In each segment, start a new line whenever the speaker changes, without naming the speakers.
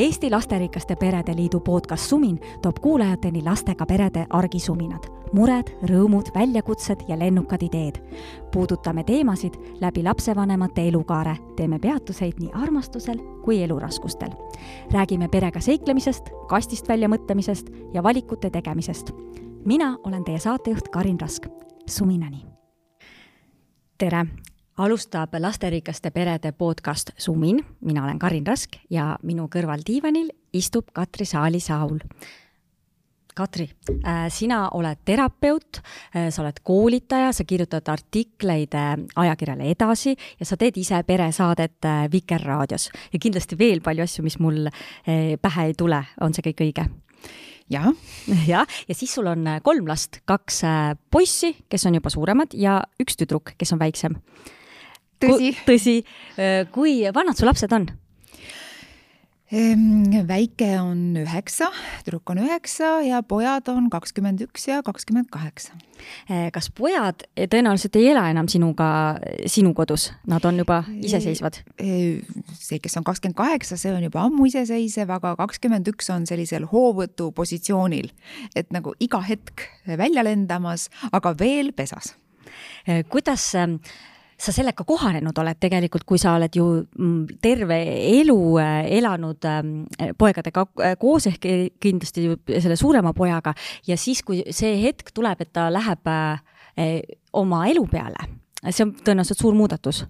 Eesti Lasterikaste Perede Liidu podcast Sumin toob kuulajateni lastega perede argisuminad, mured, rõõmud, väljakutsed ja lennukad ideed. puudutame teemasid läbi lapsevanemate elukaare, teeme peatuseid nii armastusel kui eluraskustel. räägime perega seiklemisest, kastist välja mõtlemisest ja valikute tegemisest. mina olen teie saatejuht Karin Rask. Suminani! tere, alustab lasterikaste perede podcast Sumin, mina olen Karin Rask ja minu kõrval diivanil istub Katri Saali-Saul. Katri, sina oled terapeut, sa oled koolitaja, sa kirjutad artikleid ajakirjale Edasi ja sa teed ise peresaadet Vikerraadios ja kindlasti veel palju asju, mis mul pähe ei tule, on see kõik õige?
jah.
jah, ja siis sul on kolm last, kaks poissi, kes on juba suuremad ja üks tüdruk, kes on väiksem
tõsi.
tõsi. kui vanad su lapsed on?
väike on üheksa, tüdruk on üheksa ja pojad on kakskümmend üks ja kakskümmend kaheksa.
kas pojad tõenäoliselt ei ela enam sinuga, sinu kodus, nad on juba iseseisvad?
see, kes on kakskümmend kaheksa, see on juba ammu iseseisev, aga kakskümmend üks on sellisel hoovõtu positsioonil, et nagu iga hetk välja lendamas, aga veel pesas.
kuidas sa sellega kohanenud oled tegelikult, kui sa oled ju terve elu elanud poegadega koos ehk kindlasti selle suurema pojaga ja siis, kui see hetk tuleb, et ta läheb oma elu peale, see on tõenäoliselt suur muudatus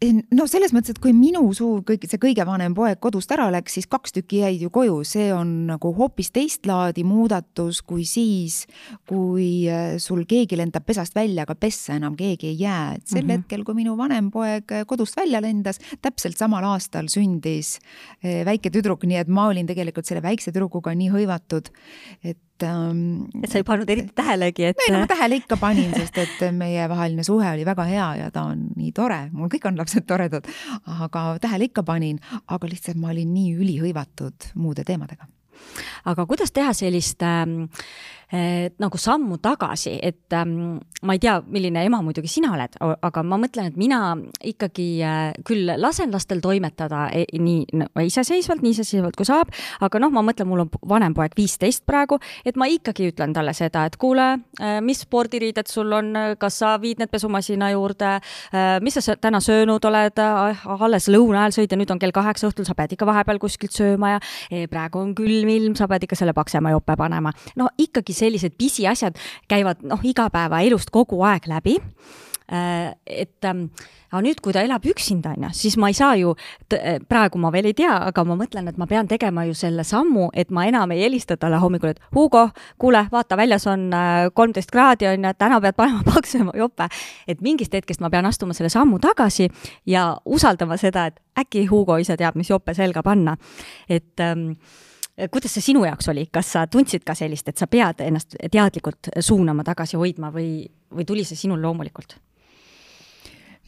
no selles mõttes, et kui minu suur, kõik see kõige vanem poeg kodust ära läks, siis kaks tükki jäid ju koju, see on nagu hoopis teist laadi muudatus kui siis, kui äh, sul keegi lendab pesast välja, aga pessa enam keegi ei jää, et sel mm -hmm. hetkel, kui minu vanem poeg äh, kodust välja lendas, täpselt samal aastal sündis äh, väike tüdruk, nii et ma olin tegelikult selle väikse tüdrukuga nii hõivatud, et
ähm, et sa ei pannud eriti tähelegi, et.
ei no ma tähele ikka panin, sest et meievaheline suhe oli väga hea ja ta on nii tore, mul kõik on lapsed toredad, aga tähele ikka panin, aga lihtsalt ma olin nii ülihõivatud muude teemadega.
aga kuidas teha sellist äh, et nagu sammu tagasi, et ähm, ma ei tea, milline ema muidugi sina oled, aga ma mõtlen, et mina ikkagi äh, küll lasen lastel toimetada e, nii no, iseseisvalt, nii iseseisvalt kui saab, aga noh, ma mõtlen, mul on vanem poeg viisteist praegu, et ma ikkagi ütlen talle seda, et kuule äh,, mis spordiriided sul on, kas sa viid need pesumasina juurde äh,, mis sa täna söönud oled äh,, alles lõuna ajal sõid ja nüüd on kell kaheksa õhtul, sa pead ikka vahepeal kuskilt sööma ja eh, praegu on külm ilm, sa pead ikka selle paksema jope panema. no ikkagi sellised pisiasjad käivad noh, igapäevaelust kogu aeg läbi äh, et ähm, aga nüüd, kui ta elab üksinda, on ju, siis ma ei saa ju, äh, praegu ma veel ei tea, aga ma mõtlen, et ma pean tegema ju selle sammu, et ma enam ei helista talle hommikul, et Hugo, kuule, vaata, väljas on äh, kolmteist kraadi, on ju, täna pead panema paksema jope. et mingist hetkest ma pean astuma selle sammu tagasi ja usaldama seda, et äkki Hugo ise teab, mis jope selga panna. et ähm, kuidas see sinu jaoks oli, kas sa tundsid ka sellist, et sa pead ennast teadlikult suunama, tagasi hoidma või, või tuli see sinul loomulikult?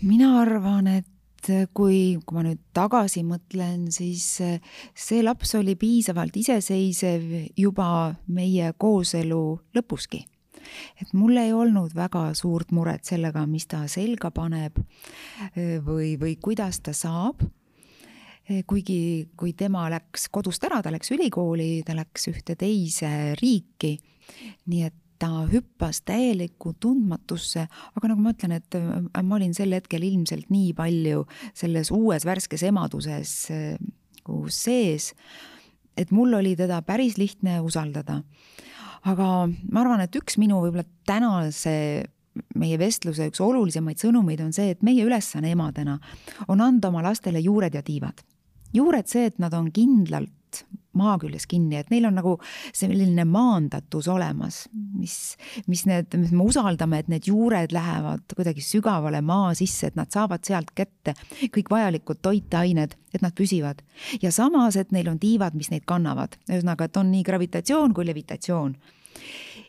mina arvan, et kui, kui ma nüüd tagasi mõtlen, siis see laps oli piisavalt iseseisev juba meie kooselu lõpuski. et mul ei olnud väga suurt muret sellega, mis ta selga paneb või, või kuidas ta saab kuigi, kui tema läks kodust ära, ta läks ülikooli, ta läks ühte teise riiki, nii et ta hüppas täielikku tundmatusse, aga nagu ma ütlen, et äh, ma olin sel hetkel ilmselt nii palju selles uues värskes emaduses nagu sees, et mul oli teda päris lihtne usaldada. aga ma arvan, et üks minu võib-olla tänase meie vestluse üks olulisemaid sõnumeid on see, et meie ülesanne emadena on anda oma lastele juured ja tiivad juured see, et nad on kindlalt maa küljes kinni, et neil on nagu selline maandatus olemas, mis, mis need, mis me usaldame, et need juured lähevad kuidagi sügavale maa sisse, et nad saavad sealt kätte kõik vajalikud toitained, et nad püsivad. ja samas, et neil on tiivad, mis neid kannavad, ühesõnaga, et on nii gravitatsioon kui levitatsioon.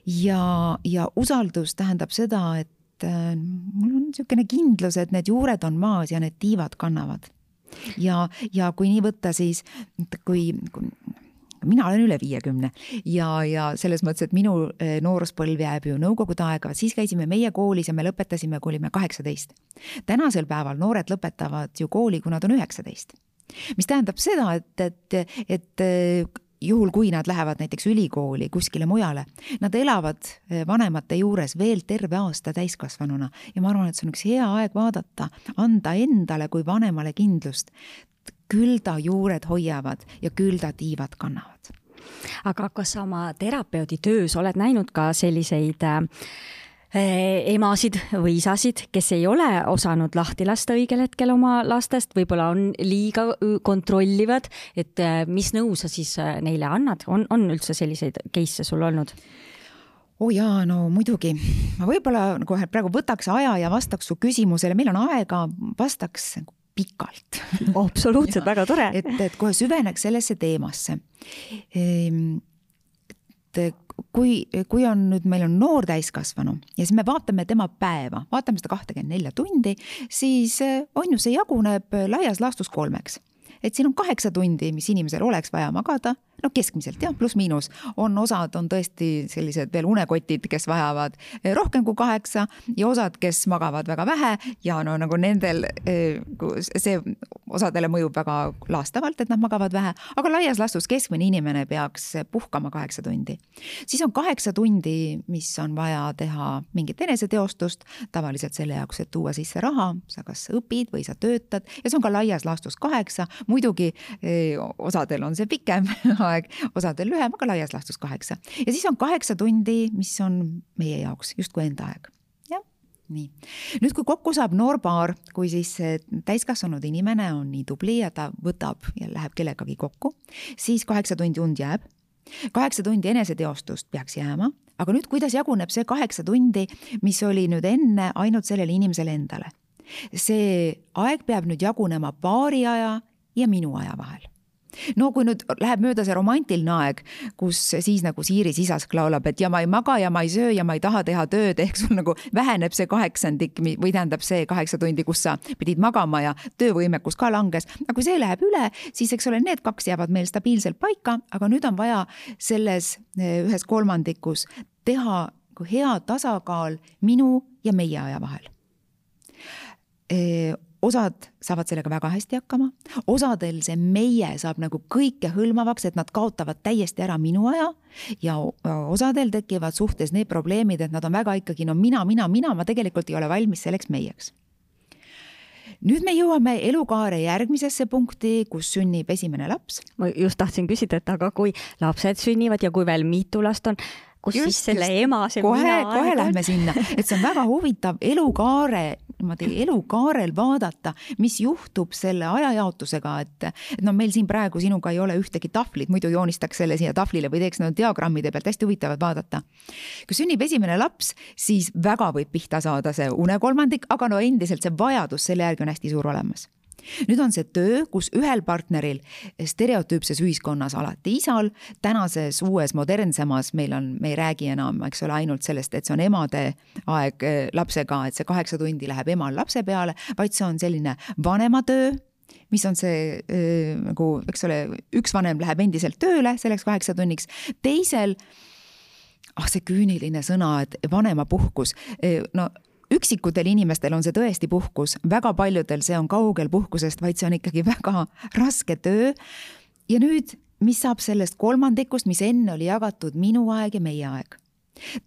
ja, ja usaldus tähendab seda, et äh, mul on niisugune kindlus, et need juured on maas ja need tiivad kannavad ja, ja kui nii võtta, siis kui, kui mina olen üle viiekümne ja, ja selles mõttes, et minu eh, nooruspõlv jääb ju nõukogude aega, siis käisime meie koolis ja me lõpetasime, kui olime kaheksateist. tänasel päeval noored lõpetavad ju kooli, kui nad on üheksateist mis tähendab seda, et, et, et juhul, kui nad lähevad näiteks ülikooli kuskile mujale, nad elavad eh, vanemate juures veel terve aasta täiskasvanuna ja ma arvan, et see on üks hea aeg vaadata, anda endale kui vanemale kindlust. küll ta juured hoiavad ja küll ta tiivad kannavad.
aga kas sa oma terapeudi töös oled näinud ka selliseid äh, emasid või isasid, kes ei ole osanud lahti lasta õigel hetkel oma lastest, võib-olla on liiga kontrollivad, et eh, mis nõu sa siis eh, neile annad, on, on üldse selliseid case'e sul olnud?
oo oh jaa, no muidugi. ma võib-olla kohe praegu võtaks aja ja vastaks su küsimusele, meil on aega, vastaks pikalt
absoluutselt väga tore.
et, et kohe süveneks sellesse teemasse. Ehm, et kui, kui on nüüd, meil on noor täiskasvanu ja siis me vaatame tema päeva, vaatame seda kahtekümmet nelja tundi, siis eh, on ju, see jaguneb laias laastus kolmeks. Et siin on kaheksa tundi, mis inimesel oleks vaja magada, no keskmiselt jah, pluss-miinus, on osad on tõesti sellised veel unekotid, kes vajavad eh, rohkem kui kaheksa ja osad, kes magavad väga vähe ja no nagu nendel eh, see osadele mõjub väga laastavalt, et nad magavad vähe, aga laias laastus keskmine inimene peaks puhkama kaheksa tundi. siis on kaheksa tundi, mis on vaja teha mingit eneseteostust, tavaliselt selle jaoks, et tuua sisse raha, sa kas õpid või sa töötad ja see on ka laias laastus kaheksa, muidugi eh, osadel on see pikem aeg, osadel lühem, aga laias laastus kaheksa. ja siis on kaheksa tundi, mis on meie jaoks justkui enda aeg nii. nüüd, kui kokku saab noor paar, kui siis täiskasvanud inimene on nii tubli ja ta võtab ja läheb kellegagi kokku, siis kaheksa tundi und jääb. kaheksa tundi eneseteostust peaks jääma, aga nüüd, kuidas jaguneb see kaheksa tundi, mis oli nüüd enne ainult sellele inimesele endale? see aeg peab nüüd jagunema paari aja ja minu aja vahel no kui nüüd läheb mööda see romantiline aeg, kus siis nagu Siiri sisask laulab, et ja ma ei maga ja ma ei söö ja ma ei taha teha tööd, ehk sul nagu väheneb see kaheksandik või tähendab see kaheksa tundi, kus sa pidid magama ja töövõimekus ka langes. aga kui see läheb üle, siis eks ole, need kaks jäävad meil stabiilselt paika, aga nüüd on vaja selles eh, ühes kolmandikus teha nagu hea tasakaal minu ja meie aja vahel eh, osad saavad sellega väga hästi hakkama, osadel see meie saab nagu kõikehõlmavaks, et nad kaotavad täiesti ära minu aja. Ja osadel tekivad suhtes need probleemid, et nad on väga ikkagi no mina, mina, mina, ma tegelikult ei ole valmis selleks meieks. Nüüd me jõuame elukaare järgmisesse punkti, kus sünnib esimene laps.
ma just tahtsin küsida, et aga kui lapsed sünnivad ja kui veel mitu last on, kus just, siis selle ema see
kohe, kohe lähme sinna, et see on väga huvitav elukaare niimoodi elukaarel vaadata, mis juhtub selle ajajaotusega, et, et noh, meil siin praegu sinuga ei ole ühtegi tahvlit, muidu joonistaks selle siia tahvlile või teeks need diagrammide pealt, hästi huvitavad vaadata. kui sünnib esimene laps, siis väga võib pihta saada see unekolmandik, aga no endiselt see vajadus selle järgi on hästi suur olemas nüüd on see töö, kus ühel partneril stereotüüpses ühiskonnas alati isal, tänases uues modernsemas meil on, me ei räägi enam, eks ole, ainult sellest, et see on emade aeg eh, lapsega, et see kaheksa tundi läheb emal lapse peale, vaid see on selline vanema töö mis on see äh, nagu, eks ole, üks vanem läheb endiselt tööle selleks kaheksa tunniks, teisel ah, see küüniline sõna, et vanemapuhkus, no üksikutel inimestel on see tõesti puhkus, väga paljudel see on kaugel puhkusest, vaid see on ikkagi väga raske töö. ja nüüd, mis saab sellest kolmandikust, mis enne oli jagatud minu aeg ja meie aeg?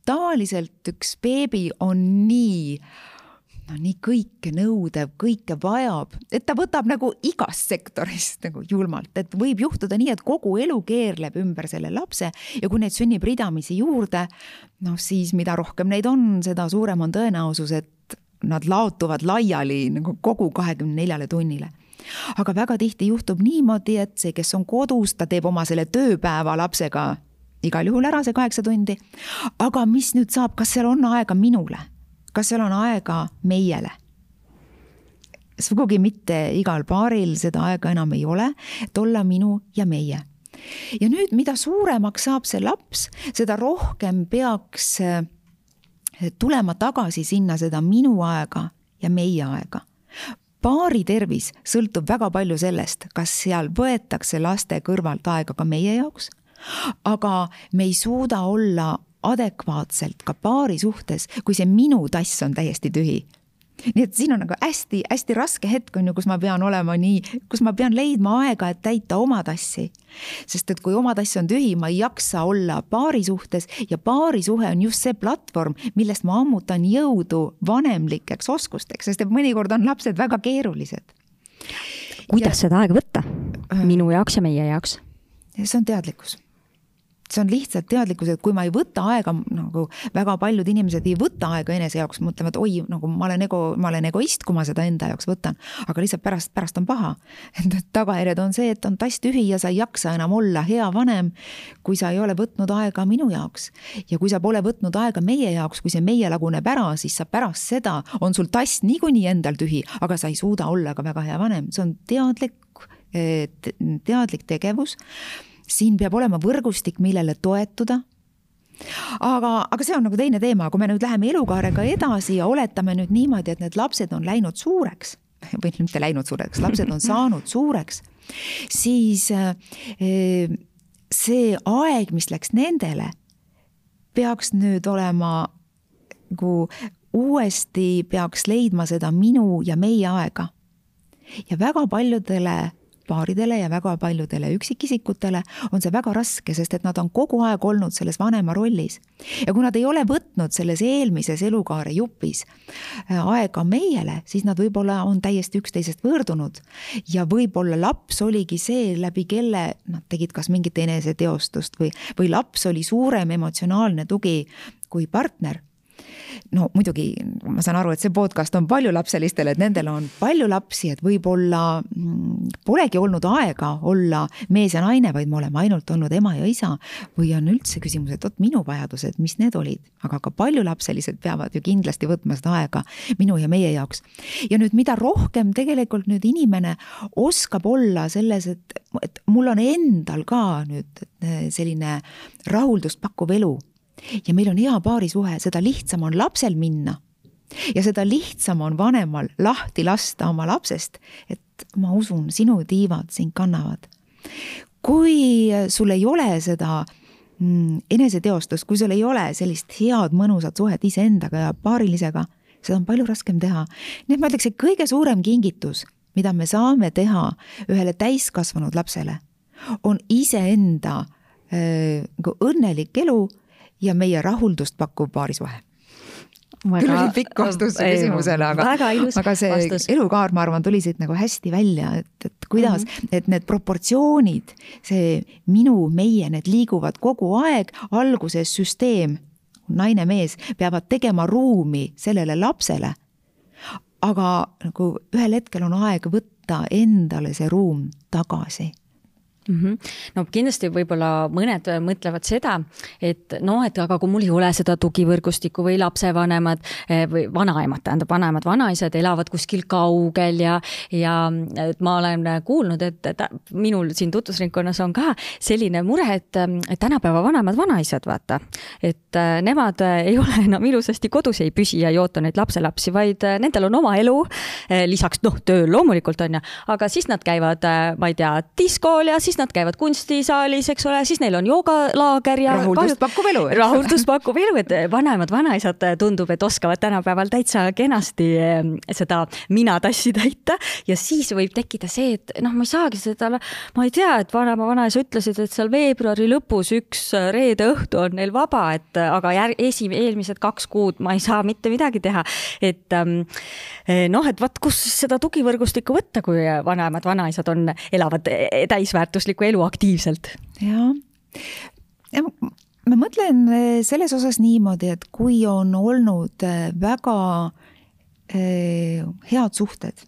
tavaliselt üks beebi on nii no nii kõike nõudev, kõike vajab, et ta võtab nagu igast sektorist nagu julmalt, et võib juhtuda nii, et kogu elu keerleb ümber selle lapse ja kui neid sünnib ridamisi juurde, noh siis mida rohkem neid on, seda suurem on tõenäosus, et nad laotuvad laiali nagu kogu kahekümne neljale tunnile aga väga tihti juhtub niimoodi, et see, kes on kodus, ta teeb oma selle tööpäeva lapsega igal juhul ära, see kaheksa tundi. aga mis nüüd saab, kas seal on aega minule? Kas seal on aega meiele? sugugi mitte igal paaril seda aega enam ei ole, et olla minu ja meie. ja nüüd, mida suuremaks saab see laps, seda rohkem peaks eh, tulema tagasi sinna seda minu aega ja meie aega paari tervis sõltub väga palju sellest, kas seal võetakse laste kõrvalt aega ka meie jaoks, aga me ei suuda olla adekvaatselt ka paari suhtes, kui see minu tass on täiesti tühi. nii et siin on nagu hästi-hästi raske hetk on ju, kus ma pean olema nii, kus ma pean leidma aega, et täita oma tassi. sest et kui oma tass on tühi, ma ei jaksa olla paari suhtes ja paarisuhe on just see platvorm, millest ma ammutan jõudu vanemlikeks oskusteks, sest et mõnikord on lapsed väga keerulised.
kuidas ja... seda aega võtta? Äh. minu jaoks ja meie jaoks?
see on teadlikkus see on lihtsalt teadlikkus, et kui ma ei võta aega, nagu väga paljud inimesed ei võta aega enese jaoks, mõtlevad, oi, nagu ma olen ego, ma olen egoist, kui ma seda enda jaoks võtan. aga lihtsalt pärast, pärast on paha. et tagajärjed on see, et on tass tühi ja sa ei jaksa enam olla hea vanem, kui sa ei ole võtnud aega minu jaoks. ja kui sa pole võtnud aega meie jaoks, kui see meie laguneb ära, siis sa pärast seda on sul tass niikuinii endal tühi, aga sa ei suuda olla ka väga hea vanem, see on teadlik, eh, teadlik tegevus siin peab olema võrgustik, millele toetuda aga, aga see on nagu teine teema, kui me nüüd läheme elukaarega edasi ja oletame nüüd niimoodi, et need lapsed on läinud suureks või mitte läinud suureks, lapsed on saanud suureks, siis eh, see aeg, mis läks nendele, peaks nüüd olema nagu uuesti peaks leidma seda minu ja meie aega. ja väga paljudele paaridele ja väga paljudele üksikisikutele on see väga raske, sest et nad on kogu aeg olnud selles vanema rollis. ja kui nad ei ole võtnud selles eelmises elukaare jupis äh, aega meiele, siis nad võib-olla on täiesti üksteisest võõrdunud. ja võib-olla laps oligi see, läbi kelle nad tegid kas mingit eneseteostust või, või laps oli suurem emotsionaalne tugi kui partner no muidugi ma saan aru, et see podcast on paljulapselistele, et nendel on palju lapsi, et võib-olla mm, polegi olnud aega olla mees ja naine, vaid me oleme ainult olnud ema ja isa. või on üldse küsimus, et vot minu vajadused, mis need olid, aga ka paljulapselised peavad ju kindlasti võtma seda aega minu ja meie jaoks. ja nüüd, mida rohkem tegelikult nüüd inimene oskab olla selles, et, et mul on endal ka nüüd selline rahuldust pakkuv elu ja meil on hea paarisuhe, seda lihtsam on lapsel minna. ja seda lihtsam on vanemal lahti lasta oma lapsest, et ma usun, sinu tiivad sind kannavad. kui sul ei ole seda mm, eneseteostust, kui sul ei ole sellist head mõnusat suhet iseendaga ja paarilisega, seda on palju raskem teha. nii et ma ütleks, et kõige suurem kingitus, mida me saame teha ühele täiskasvanud lapsele, on iseenda äh, nagu õnnelik elu ja meie rahuldust pakkuv paarisuhe küll oli pikk vastus küsimusele, aga, aga see vastus. elukaar, ma arvan, tuli siit nagu hästi välja, et, et kuidas mm, -hmm. et need proportsioonid, see minu, meie, need liiguvad kogu aeg, alguses süsteem, naine-mees peavad tegema ruumi sellele lapsele. aga nagu ühel hetkel on aeg võtta endale see ruum tagasi
mm. -hmm. no kindlasti võib-olla mõned mõtlevad seda, et noh, et aga kui mul ei ole seda tugivõrgustikku või lapsevanemad eh, või vanaemad, tähendab vanaemad, vanaisad elavad kuskil kaugel ja, ja et ma olen kuulnud, et, et minul siin tutvusringkonnas on ka selline mure, et, et tänapäeva vanemad vanaisad, vaata, et nemad ei ole enam ilusasti kodus, ei püsi ja ei oota neid lapselapsi, vaid nendel on oma elu. lisaks noh, tööl loomulikult on ju, aga siis nad käivad, ma ei tea, diskol ja siis siis nad käivad kunstisaalis, eks ole, siis neil on joogalaager ja.
rahuldust pakkuv elu.
rahuldust pakkuv elu, et vanemad vanaisad tundub, et oskavad tänapäeval täitsa kenasti ehm, seda minatassi täita ja siis võib tekkida see, et noh, ma ei saagi seda, ma ei tea, et vanema vanaisa ütlesid, et seal veebruari lõpus üks reede õhtu on neil vaba, et aga järg, esi, eelmised kaks kuud ma ei saa mitte midagi teha. et ehm, noh, et vot kus seda tugivõrgustikku võtta, kui vanemad vanaisad on, elavad täisväärtust väärtuslikku elu aktiivselt.
jah, ja ma mõtlen eh, selles osas niimoodi, et kui on olnud eh, väga eh, head suhted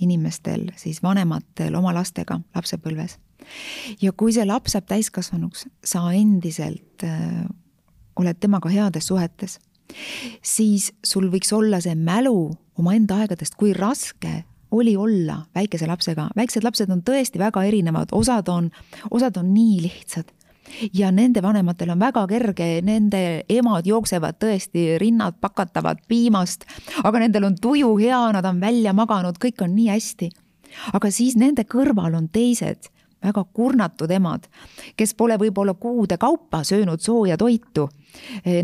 inimestel, siis vanematel oma lastega lapsepõlves ja kui see laps saab täiskasvanuks, sa endiselt oled temaga heades suhetes, siis sul võiks olla see mälu omaenda aegadest, kui raske oli olla väikese lapsega, väiksed lapsed on tõesti väga erinevad, osad on, osad on nii lihtsad. Ja nende vanematel on väga kerge, nende emad jooksevad tõesti, rinnad pakatavad piimast, aga nendel on tuju hea, nad on välja maganud, kõik on nii hästi. aga siis nende kõrval on teised väga kurnatud emad, kes pole võib-olla kuude kaupa söönud sooja toitu.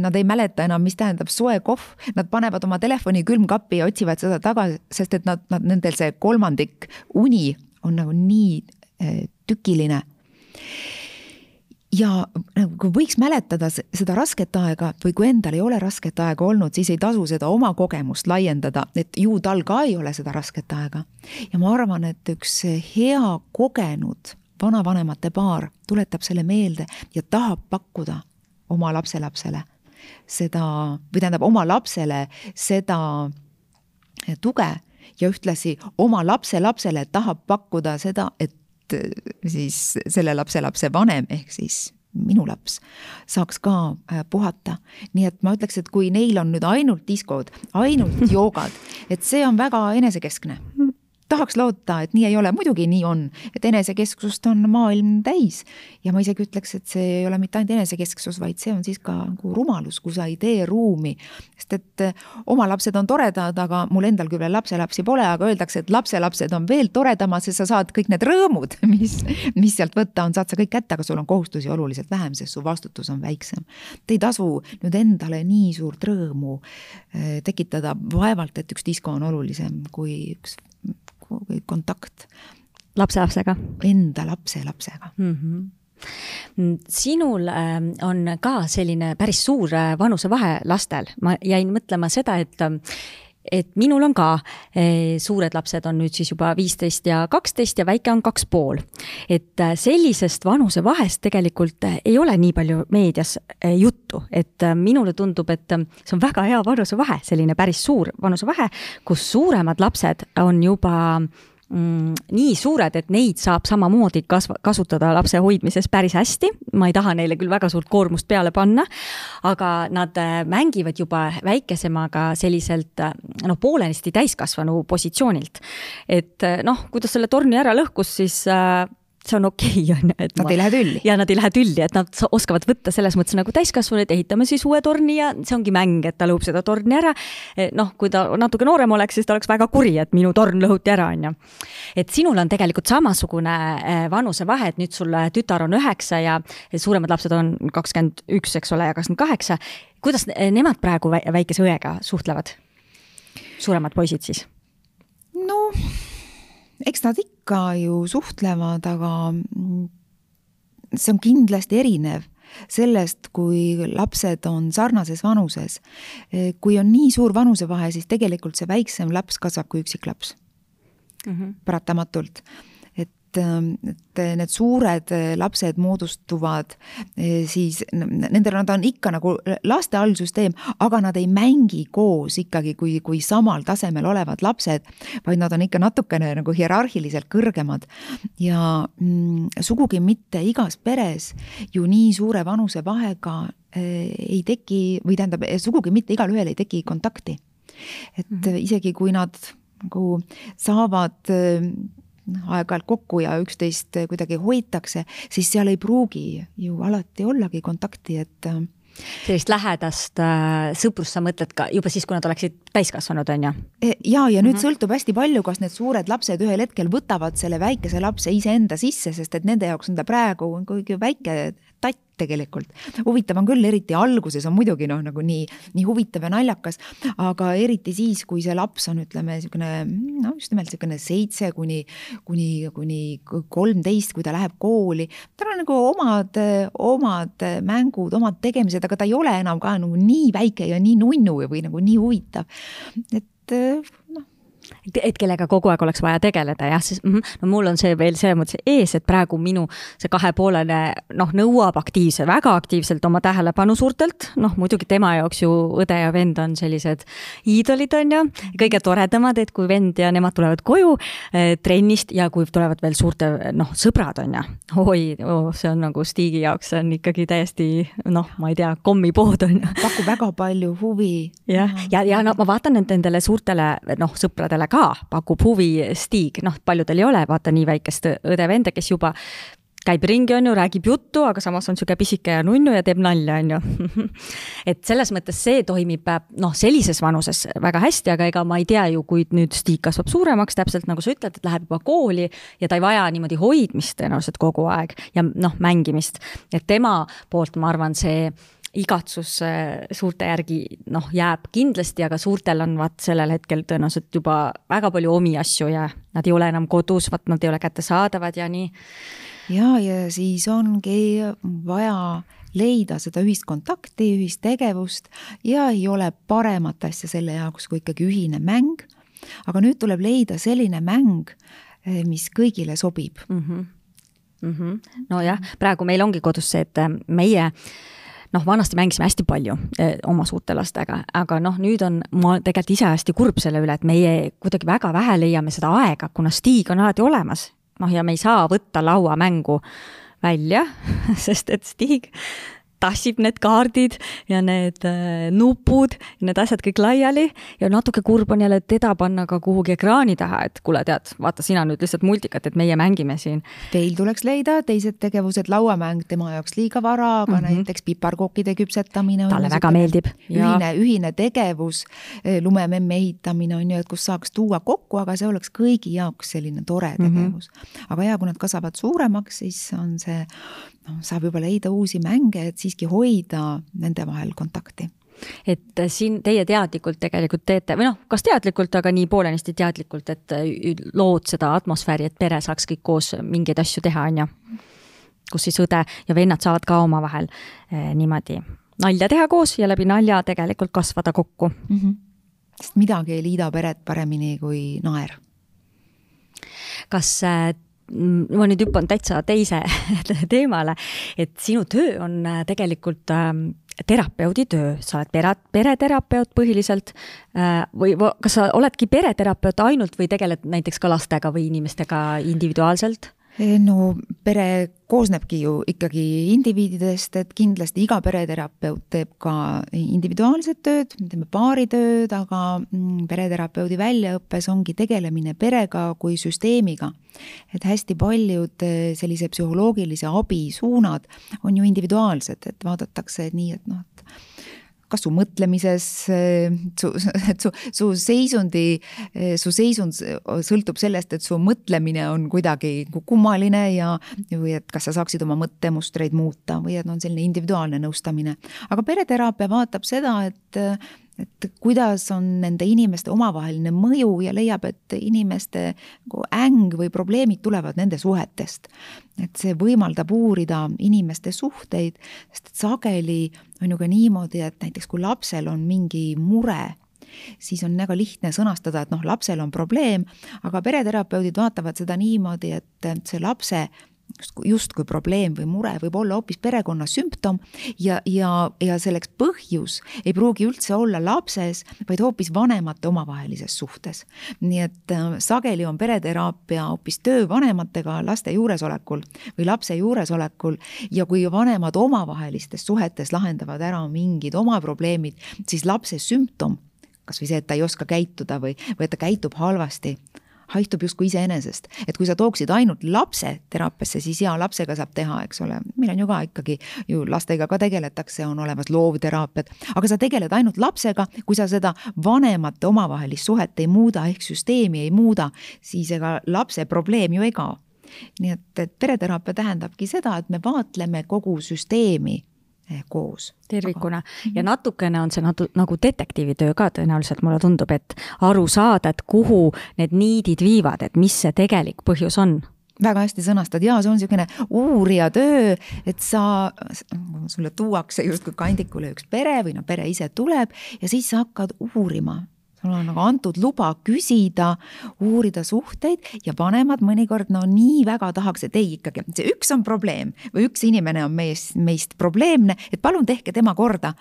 Nad ei mäleta enam, mis tähendab soe kohv, nad panevad oma telefoni külmkappi ja otsivad seda taga, sest et nad, nad, nendel see kolmandik uni on nagu nii eh, tükiline. Ja nagu võiks mäletada seda rasket aega või kui endal ei ole rasket aega olnud, siis ei tasu seda oma kogemust laiendada, et ju tal ka ei ole seda rasket aega. ja ma arvan, et üks hea kogenud vanavanemate paar tuletab selle meelde ja tahab pakkuda oma lapselapsele seda, või tähendab oma lapsele seda tuge ja ühtlasi oma lapselapsele tahab pakkuda seda, et siis selle lapselapse vanem ehk siis minu laps saaks ka äh, puhata. nii et ma ütleks, et kui neil on nüüd ainult diskod, ainult joogad, et see on väga enesekeskne tahaks loota, et nii ei ole, muidugi nii on, et enesekesksust on maailm täis. ja ma isegi ütleks, et see ei ole mitte ainult enesekesksus, vaid see on siis ka nagu rumalus, kui sa ei tee ruumi. sest et eh, oma lapsed on toredad, aga mul endal küll veel lapselapsi pole, aga öeldakse, et lapselapsed on veel toredamad, sest sa saad kõik need rõõmud, mis, mis sealt võtta on, saad sa kõik kätte, aga sul on kohustusi oluliselt vähem, sest su vastutus on väiksem. ei tasu nüüd endale nii suurt rõõmu eh, tekitada, vaevalt et üks disko on olulisem kui üks või kontakt.
lapselapsega?
Enda lapselapsega
mm. -hmm sinul ähm, on ka selline päris suur äh, vanusevahe lastel, ma jäin mõtlema seda, et et minul on ka eh, suured lapsed on nüüd siis juba viisteist ja kaksteist ja väike on kaks pool. et äh, sellisest vanusevahest tegelikult äh, ei ole nii palju meedias juttu, et minule tundub, et see on väga hea vanusevahe, selline päris suur vanusevahe, kus suuremad lapsed on juba nii suured, et neid saab samamoodi kasva-, kasutada lapse hoidmises päris hästi. ma ei taha neile küll väga suurt koormust peale panna, aga nad äh, mängivad juba väikesemaga selliselt äh, noh, poolenisti täiskasvanu positsioonilt. et äh, noh, kui ta selle torni ära lõhkus, siis äh, see on okei on ju, et
nad ma, ei lähe tülli.
ja nad ei lähe tülli, et nad oskavad võtta selles mõttes nagu täiskasvanud, ehitame siis uue torni ja see ongi mäng, et ta lõhub seda torni ära. Eh, noh, kui ta natuke noorem oleks, siis ta oleks väga kuri, et minu torn lõhuti ära, on ju. et sinul on tegelikult samasugune eh, vanusevahe, et nüüd sul tütar on üheksa ja suuremad lapsed on kakskümmend üks, eks ole, ja kakskümmend kaheksa. kuidas nemad praegu väikese õega suhtlevad? suuremad poisid siis?
noh eks nad ikka ju suhtlevad, aga mm, see on kindlasti erinev sellest, kui lapsed on sarnases vanuses. kui on nii suur vanusevahe, siis tegelikult see väiksem laps kasvab kui üksiklaps mm. -hmm. paratamatult et, et need suured lapsed moodustuvad siis, nendel nad on ikka nagu laste allsüsteem, aga nad ei mängi koos ikkagi kui, kui samal tasemel olevad lapsed, vaid nad on ikka natukene nagu hierarhiliselt kõrgemad. ja mm, sugugi mitte igas peres ju nii suure vanusevahega ei teki või tähendab, sugugi mitte igalühel ei teki kontakti. et mm -hmm. isegi kui nad nagu saavad aeg-ajalt kokku ja üksteist kuidagi hoitakse, siis seal ei pruugi ju alati ollagi kontakti, et äh,
sellist lähedast äh, sõprust sa mõtled ka juba siis, kui nad oleksid täiskasvanud, on ju?
E, ja, ja nüüd mm -hmm. sõltub hästi palju, kas need suured lapsed ühel hetkel võtavad selle väikese lapse iseenda sisse, sest et nende jaoks on ta praegu kuigi väike tegelikult. huvitav on küll, eriti alguses on muidugi noh, nagu nii, nii huvitav ja naljakas, aga eriti siis, kui see laps on, ütleme niisugune noh, just nimelt niisugune seitse kuni, kuni, kuni kolmteist, kui ta läheb kooli, tal on nagu omad, omad mängud, omad tegemised, aga ta ei ole enam ka nagu nii väike ja nii nunnu või nagu nii huvitav. et
et kellega kogu aeg oleks vaja tegeleda, jah, siis mm, -hmm. no mul on see veel selles mõttes ees, et praegu minu see kahepoolene noh, nõuab aktiivse, väga aktiivselt oma tähelepanu suurtelt, noh muidugi tema jaoks ju õde ja vend on sellised iidolid, on ju, kõige toredamad, et kui vend ja nemad tulevad koju eh, trennist ja kui tulevad veel suurte noh, sõbrad, on ju, oi oh,, see on nagu Stigi jaoks on ikkagi täiesti noh, ma ei tea, kommipood on ju.
pakub väga palju huvi.
jah, ja, ja, ja no ma vaatan, et nendele suurtele noh, sõpradele ka pakub huvi Stig, noh, paljudel ei ole, vaata nii väikest õde-venda, kes juba käib ringi, on ju, räägib juttu, aga samas on niisugune pisike ja nunnu ja teeb nalja, on ju. et selles mõttes see toimib noh, sellises vanuses väga hästi, aga ega ma ei tea ju, kui nüüd Stig kasvab suuremaks, täpselt nagu sa ütled, et läheb juba kooli ja ta ei vaja niimoodi hoidmist tõenäoliselt kogu aeg ja noh, mängimist. et tema poolt ma arvan, see igatsus äh, suurte järgi noh, jääb kindlasti, aga suurtel on vaat sellel hetkel tõenäoliselt juba väga palju omi asju ja nad ei ole enam kodus, vaat nad ei ole kättesaadavad ja nii.
ja, ja siis ongi vaja leida seda ühist kontakti, ühist tegevust ja ei ole paremat asja selle jaoks kui ikkagi ühine mäng. aga nüüd tuleb leida selline mäng, eh, mis kõigile sobib
mm. -hmm. Mm -hmm. nojah, praegu meil ongi kodus see, et eh, meie noh, vanasti mängisime hästi palju eh, oma suurte lastega, aga noh, nüüd on, ma tegelikult ise hästi kurb selle üle, et meie kuidagi väga vähe leiame seda aega, kuna Stig on alati olemas. noh, ja me ei saa võtta lauamängu välja, sest et Stig tassib need kaardid ja need äh, nupud, need asjad kõik laiali ja natuke kurb on jälle teda panna ka kuhugi ekraani taha, et kuule, tead, vaata sina nüüd lihtsalt multikat, et meie mängime siin.
Teil tuleks leida teised tegevused, lauamäng tema jaoks liiga vara, aga mm -hmm. näiteks piparkookide küpsetamine.
talle väga meeldib.
ühine, ühine tegevus, eh, lumememme ehitamine on ju, et kus saaks tuua kokku, aga see oleks kõigi jaoks selline tore mhm. tegevus mm. -hmm. aga ja kui nad kasvavad suuremaks, siis on see noh, saab juba leida uusi mänge, et siiski hoida nende vahel kontakti
et siin teie teadlikult tegelikult teete või noh, kas teadlikult, aga nii poolenisti teadlikult, et lood seda atmosfääri, et pere saaks kõik koos mingeid asju teha, on ju. kus siis õde ja vennad saavad ka omavahel eh, niimoodi nalja teha koos ja läbi nalja tegelikult kasvada kokku mm.
-hmm. sest midagi ei liida peret paremini kui naer.
kas ma nüüd hüppan täitsa teise teemale, et sinu töö on äh, tegelikult ähm, terapeudi töö, sa oled pere, pereterapeut põhiliselt äh, või kas sa oledki pereterapeut ainult või tegeled näiteks ka lastega või inimestega individuaalselt?
No pere koosnebki ju ikkagi indiviididest, et kindlasti iga pereterapeut teeb ka individuaalset tööd, me teeme paaritööd, aga mm, pereterapeudi väljaõppes ongi tegelemine perega kui süsteemiga. et hästi paljud eh, sellise psühholoogilise abi suunad on ju individuaalsed, et vaadatakse nii, et noh, et kas su mõtlemises, su, su, su seisundi, su seisund sõltub sellest, et su mõtlemine on kuidagi kummaline ja, või et kas sa saaksid oma mõttemustreid muuta või et on selline individuaalne nõustamine. aga pereteraapia vaatab seda, et et kuidas on nende inimeste omavaheline mõju ja leiab, et inimeste nagu äng või probleemid tulevad nende suhetest. et see võimaldab uurida inimeste suhteid, sest et sageli on ju ka niimoodi, et näiteks kui lapsel on mingi mure, siis on väga lihtne sõnastada, et noh, lapsel on probleem, aga pereterapeudid vaatavad seda niimoodi, et see lapse justkui probleem või mure võib olla hoopis perekonna sümptom ja, ja, ja selleks põhjus ei pruugi üldse olla lapses, vaid hoopis vanemate omavahelises suhtes. nii et äh, sageli on pereteraapia hoopis töö vanematega laste juuresolekul või lapse juuresolekul ja kui vanemad omavahelistes suhetes lahendavad ära mingid oma probleemid, siis lapse sümptom kasvõi see, et ta ei oska käituda või, või et ta käitub halvasti haihtub justkui iseenesest. et kui sa tooksid ainult lapse teraapiasse, siis jaa, lapsega saab teha, eks ole, meil on ju ka ikkagi ju lastega ka tegeletakse, on olemas loovteraapiad, aga sa tegeled ainult lapsega, kui sa seda vanemate omavahelist suhet ei muuda ehk süsteemi ei muuda, siis ega lapse probleem ju ei kao. Nii et, et pereteraapia tähendabki seda, et me vaatleme kogu süsteemi koos.
tervikuna. Ja natukene on see natu-, nagu detektiivitöö ka tõenäoliselt, mulle tundub, et aru saada, et kuhu need niidid viivad, et mis see tegelik põhjus on.
Väga hästi sõnastad. Ja see on niisugune uurija töö, et sa, sulle tuuakse justkui kandikule üks pere või noh, pere ise tuleb ja siis sa hakkad uurima, sul on nagu antud luba küsida, uurida suhteid ja vanemad mõnikord no nii väga tahaks, et ei ikkagi, see üks on probleem või üks inimene on meist, meist probleemne, et palun tehke tema korda.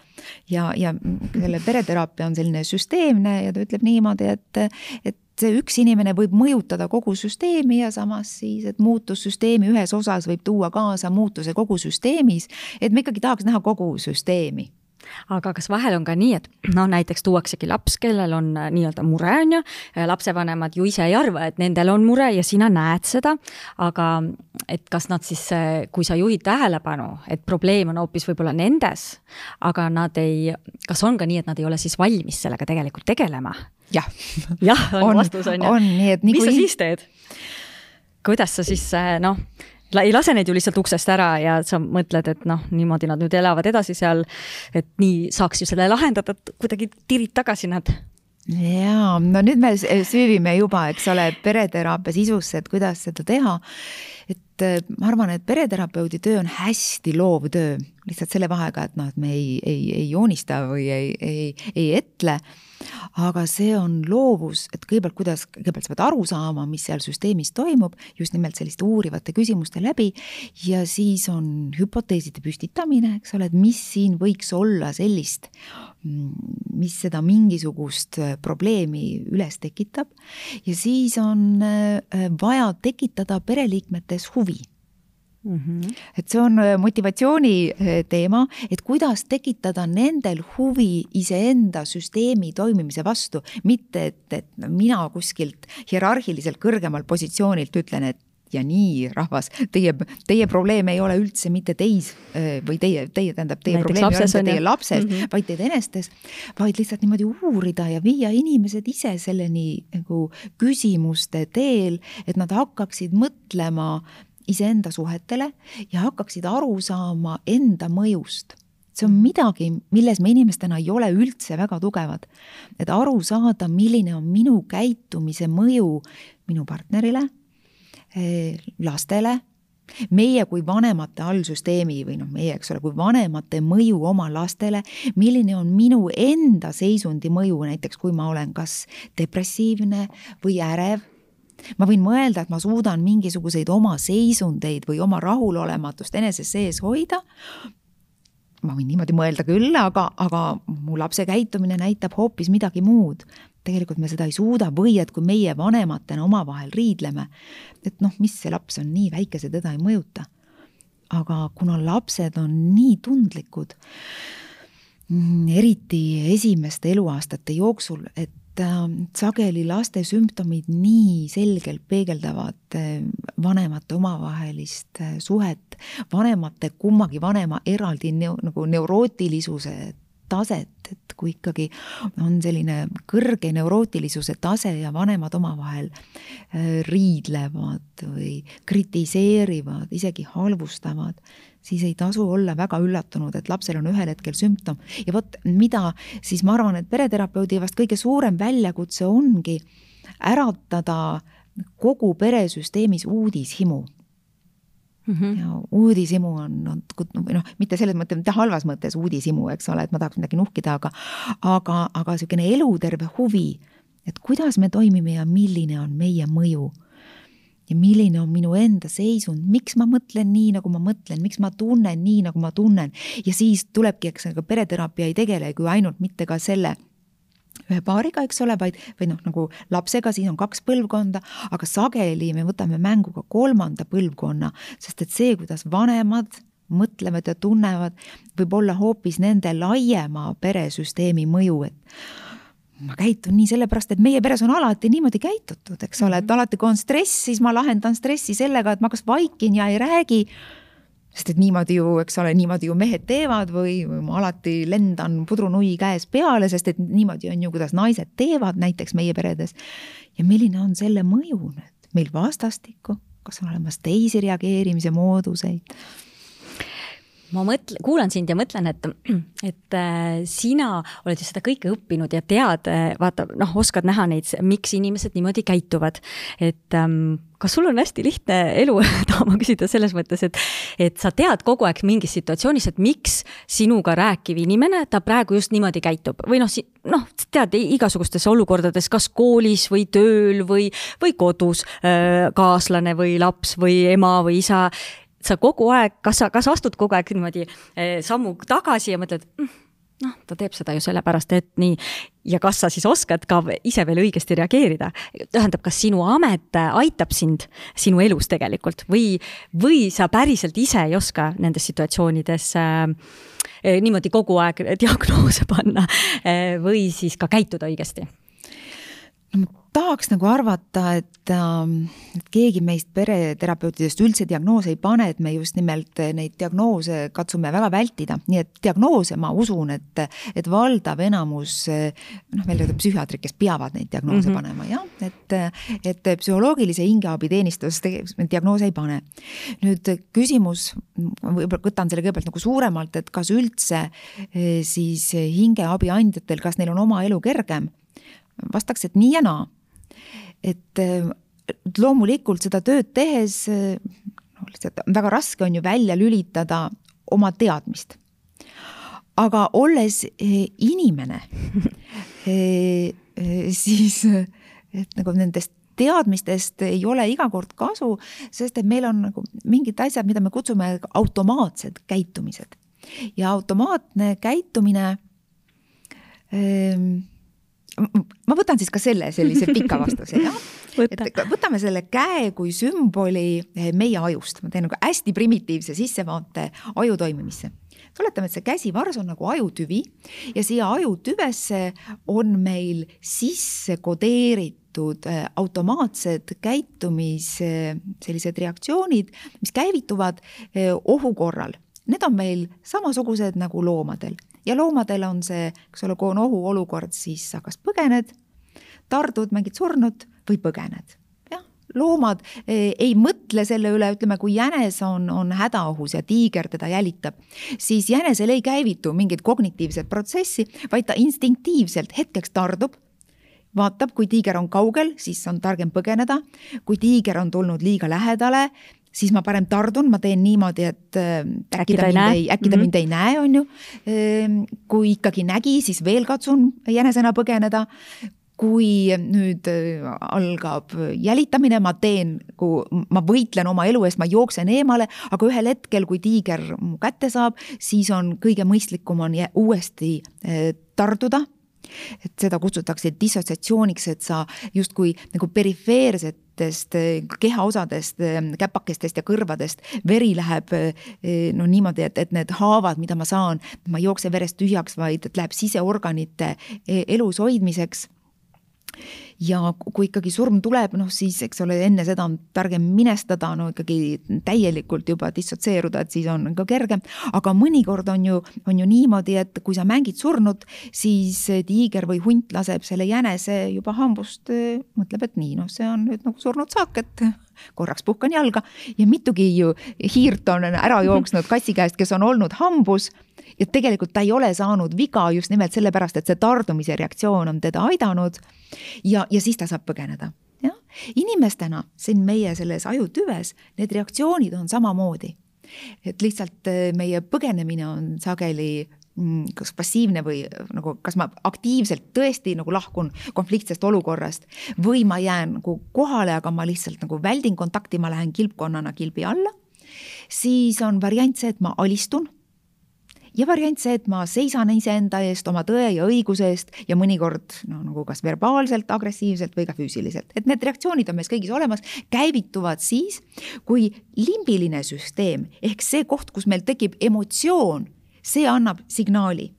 ja, ja selle pereteraapia on selline süsteemne ja ta ütleb niimoodi, et, et see üks inimene võib mõjutada kogu süsteemi ja samas siis, et muutus süsteemi ühes osas võib tuua kaasa muutuse kogu süsteemis, et me ikkagi tahaks näha kogu süsteemi
aga kas vahel on ka nii, et noh, näiteks tuuaksegi laps, kellel on äh, nii-öelda mure, on ju, lapsevanemad ju ise ei arva, et nendel on mure ja sina näed seda, aga et kas nad siis, äh, kui sa juhid tähelepanu, et probleem on hoopis võib-olla nendes, aga nad ei, kas on ka nii, et nad ei ole siis valmis sellega tegelikult tegelema?
jah.
jah, on vastus, on ju.
on nii, et nii
mis kui... sa siis teed? kuidas sa siis äh, noh, ei lase neid ju lihtsalt uksest ära ja sa mõtled, et noh, niimoodi nad nüüd elavad edasi seal, et nii saaks ju selle lahendada, et kuidagi tirid tagasi nad
ja no nüüd me süüvime juba, eks ole, pereteraapia sisusse, et kuidas seda teha. et äh, ma arvan, et pereterapeudi töö on hästi loov töö, lihtsalt selle vahega, et noh, et me ei, ei, ei joonista või ei, ei, ei etle aga see on loovus, et kõigepealt, kuidas, kõigepealt sa pead aru saama, mis seal süsteemis toimub, just nimelt selliste uurivate küsimuste läbi. Ja siis on hüpoteeside püstitamine, eks ole, et mis siin võiks olla sellist, mis seda mingisugust probleemi üles tekitab. Ja siis on äh, vaja tekitada pereliikmetes huvi Mm -hmm. et see on äh, motivatsiooni äh, teema, et kuidas tekitada nendel huvi iseenda süsteemi toimimise vastu, mitte et, et mina kuskilt hierarhiliselt kõrgemalt positsioonilt ütlen, et ja nii, rahvas, teie, teie probleem ei ole üldse mitte teis äh, või teie, teie tähendab, teie Näiteks probleem ei ole mitte teie lapses mm, -hmm. vaid teid enestes, vaid lihtsalt niimoodi uurida ja viia inimesed ise selleni nagu küsimuste teel, et nad hakkaksid mõtlema iseenda suhetele ja hakkaksid aru saama enda mõjust. see on midagi, milles me inimestena ei ole üldse väga tugevad. et aru saada, milline on minu käitumise mõju minu partnerile, eh, lastele, meie kui vanemate allsüsteemi või noh, meie, eks ole, kui vanemate mõju oma lastele, milline on minu enda seisundi mõju, näiteks kui ma olen kas depressiivne või ärev ma võin mõelda, et ma suudan mingisuguseid oma seisundeid või oma rahulolematust enese sees hoida. ma võin niimoodi mõelda küll, aga, aga mu lapse käitumine näitab hoopis midagi muud. tegelikult me seda ei suuda või et kui meie vanematena omavahel riidleme, et noh, mis see laps on nii väike, see teda ei mõjuta. aga kuna lapsed on nii tundlikud, mm, eriti esimeste eluaastate jooksul, et sageli laste sümptomid nii selgelt peegeldavad äh, vanemate omavahelist äh, suhet, vanemate, kummagi vanema eraldi neo, nagu neurootilisuse taset, et kui ikkagi on selline kõrge neurootilisuse tase ja vanemad omavahel äh, riidlevad või kritiseerivad, isegi halvustavad, siis ei tasu olla väga üllatunud, et lapsel on ühel hetkel sümptom. ja vot mida siis ma arvan, et pereterapeudi vast kõige suurem väljakutse ongi äratada kogu peresüsteemis uudishimu Mm -hmm. ja uudishimu on, on või noh, mitte selles mõttes, mitte halvas mõttes uudishimu, eks ole, et ma tahaks midagi nuhkida, aga aga, aga niisugune eluterve huvi, et kuidas me toimime ja milline on meie mõju ja milline on minu enda seisund, miks ma mõtlen nii, nagu ma mõtlen, miks ma tunnen nii, nagu ma tunnen. ja siis tulebki, eks, ega pereteraapia ei tegele ju ainult mitte ka selle ühe paariga, eks ole, vaid, või noh, nagu lapsega, siin on kaks põlvkonda, aga sageli me võtame mängu ka kolmanda põlvkonna, sest et see, kuidas vanemad mõtlevad ja tunnevad, võib olla hoopis nende laiema peresüsteemi mõju, et ma käitun nii sellepärast, et meie peres on alati niimoodi käitutud, eks ole, et mhm. alati, kui on stress, siis ma lahendan stressi sellega, et ma kas vaikin ja ei räägi. sest et niimoodi ju, eks ole, niimoodi ju mehed teevad või, või ma alati lendan pudrunui käes peale, sest et niimoodi on ju, kuidas naised teevad näiteks meie peredes. ja milline on selle mõju nüüd meil vastastikku, kas on olemas teisi reageerimise mooduseid
ma mõtlen, kuulan sind ja mõtlen, et, et äh, sina oled ju seda kõike õppinud ja tead, äh, vaata, noh, oskad näha neid, miks inimesed niimoodi käituvad. et ähm, kas sul on hästi lihtne elu, tahan ma küsida selles mõttes, et, et sa tead kogu aeg mingis situatsioonis, et miks sinuga rääkiv inimene, ta praegu just niimoodi käitub või noh, noh, tead igasugustes olukordades, kas koolis või tööl või, või kodus äh, kaaslane või laps või ema või isa sa kogu aeg, kas sa, kas astud kogu aeg niimoodi eh, sammu tagasi ja mõtled mm, noh, ta teeb seda ju sellepärast, et nii. ja kas sa siis oskad ka ise veel õigesti reageerida? tähendab, kas sinu amet aitab sind sinu elus tegelikult või, või sa päriselt ise ei oska nendes situatsioonides äh, niimoodi kogu aeg diagnoose panna äh, või siis ka käituda õigesti?
No ma tahaks nagu arvata, et, ähm, et keegi meist pereterapeutidest üldse diagnoose ei pane, et me just nimelt neid diagnoose katsume väga vältida, nii et diagnoose ma usun, et, et valdav enamus noh, meil on psühhiaatrid, kes peavad neid diagnoose mm -hmm. panema jah, et, et psühholoogilise hingeabiteenistus diagnoose ei pane. nüüd küsimus, võib-olla võtan selle kõigepealt nagu suuremalt, et kas üldse siis hingeabi andjatel, kas neil on oma elu kergem? Vastaks, et nii ja naa et loomulikult seda tööd tehes noh, lihtsalt väga raske on ju välja lülitada oma teadmist. aga olles eh, inimene, siis et nagu nendest teadmistest ei ole iga kord kasu, sest et meil on nagu mingid asjad, mida me kutsume automaatsed käitumised ja automaatne käitumine ähm, ma võtan siis ka selle sellise pika vastuse, jah. et võtame selle käe kui sümboli eh, meie ajust, ma teen nagu hästi primitiivse sissevaate aju toimimisse. tuletame, et see käsivars on nagu ajutüvi ja siia ajutüvesse on meil sisse kodeeritud eh, automaatsed käitumis sellised reaktsioonid, mis käivituvad eh, ohu korral. Need on meil samasugused nagu loomadel ja loomadel on see, eks ole, kui on ohuolukord, siis sa kas põgened, tardud, mängid surnut või põgened loomad eh, ei mõtle selle üle, ütleme, kui jänes on, on hädaohus ja tiiger teda jälitab, siis jänesel ei käivitu mingit kognitiivset protsessi, vaid ta instinktiivselt hetkeks tardub, vaatab, kui tiiger on kaugel, siis on targem põgeneda. kui tiiger on tulnud liiga lähedale, siis ma parem tardun, ma teen niimoodi, et äh, äkki ta, mind ei, äkki ta -hmm. mind ei näe, on ju. Ehm, kui ikkagi nägi, siis veel katsun jänesena põgeneda kui nüüd äh, algab jälitamine, ma teen, kui ma võitlen oma elu eest, ma jooksen eemale, aga ühel hetkel, kui tiiger mu kätte saab, siis on kõige mõistlikum on uuesti äh, tarduda et seda kutsutakse dissotsiatsiooniks, et sa justkui nagu perifeerset eh, kehaosadest, eh, käpakestest ja kõrvadest veri läheb eh, no niimoodi, et, et need haavad, mida ma saan, ma ei jookse verest tühjaks, vaid et läheb siseorganite elus hoidmiseks ja kui ikkagi surm tuleb, noh siis eks ole, enne seda on targem minestada, no ikkagi täielikult juba dissotseeruda, et siis on ka kergem. aga mõnikord on ju, on ju niimoodi, et kui sa mängid surnut, siis tiiger või hunt laseb selle jänese juba hambust, mõtleb, et nii, noh, see on nüüd nagu surnud saak, et korraks puhkan jalga ja mitugi ju hiirt on ära jooksnud kassi käest, kes on olnud hambus ja tegelikult ta ei ole saanud viga just nimelt sellepärast, et see tardumise reaktsioon on teda aidanud. ja, ja siis ta saab põgeneda, jah. inimestena siin meie selles ajutüves need reaktsioonid on samamoodi. et lihtsalt eh, meie põgenemine on sageli mm, kas passiivne või nagu, kas ma aktiivselt tõesti nagu lahkun konfliktsest olukorrast või ma jään nagu kohale, aga ma lihtsalt nagu väldin kontakti, ma lähen kilpkonnana kilbi alla. siis on variant see, et ma alistun ja variant see, et ma seisan iseenda eest, oma tõe ja õiguse eest ja mõnikord no nagu kas verbaalselt, agressiivselt või ka füüsiliselt, et need reaktsioonid on meis kõigis olemas, käivituvad siis, kui limbiline süsteem ehk see koht, kus meil tekib emotsioon, see annab signaali.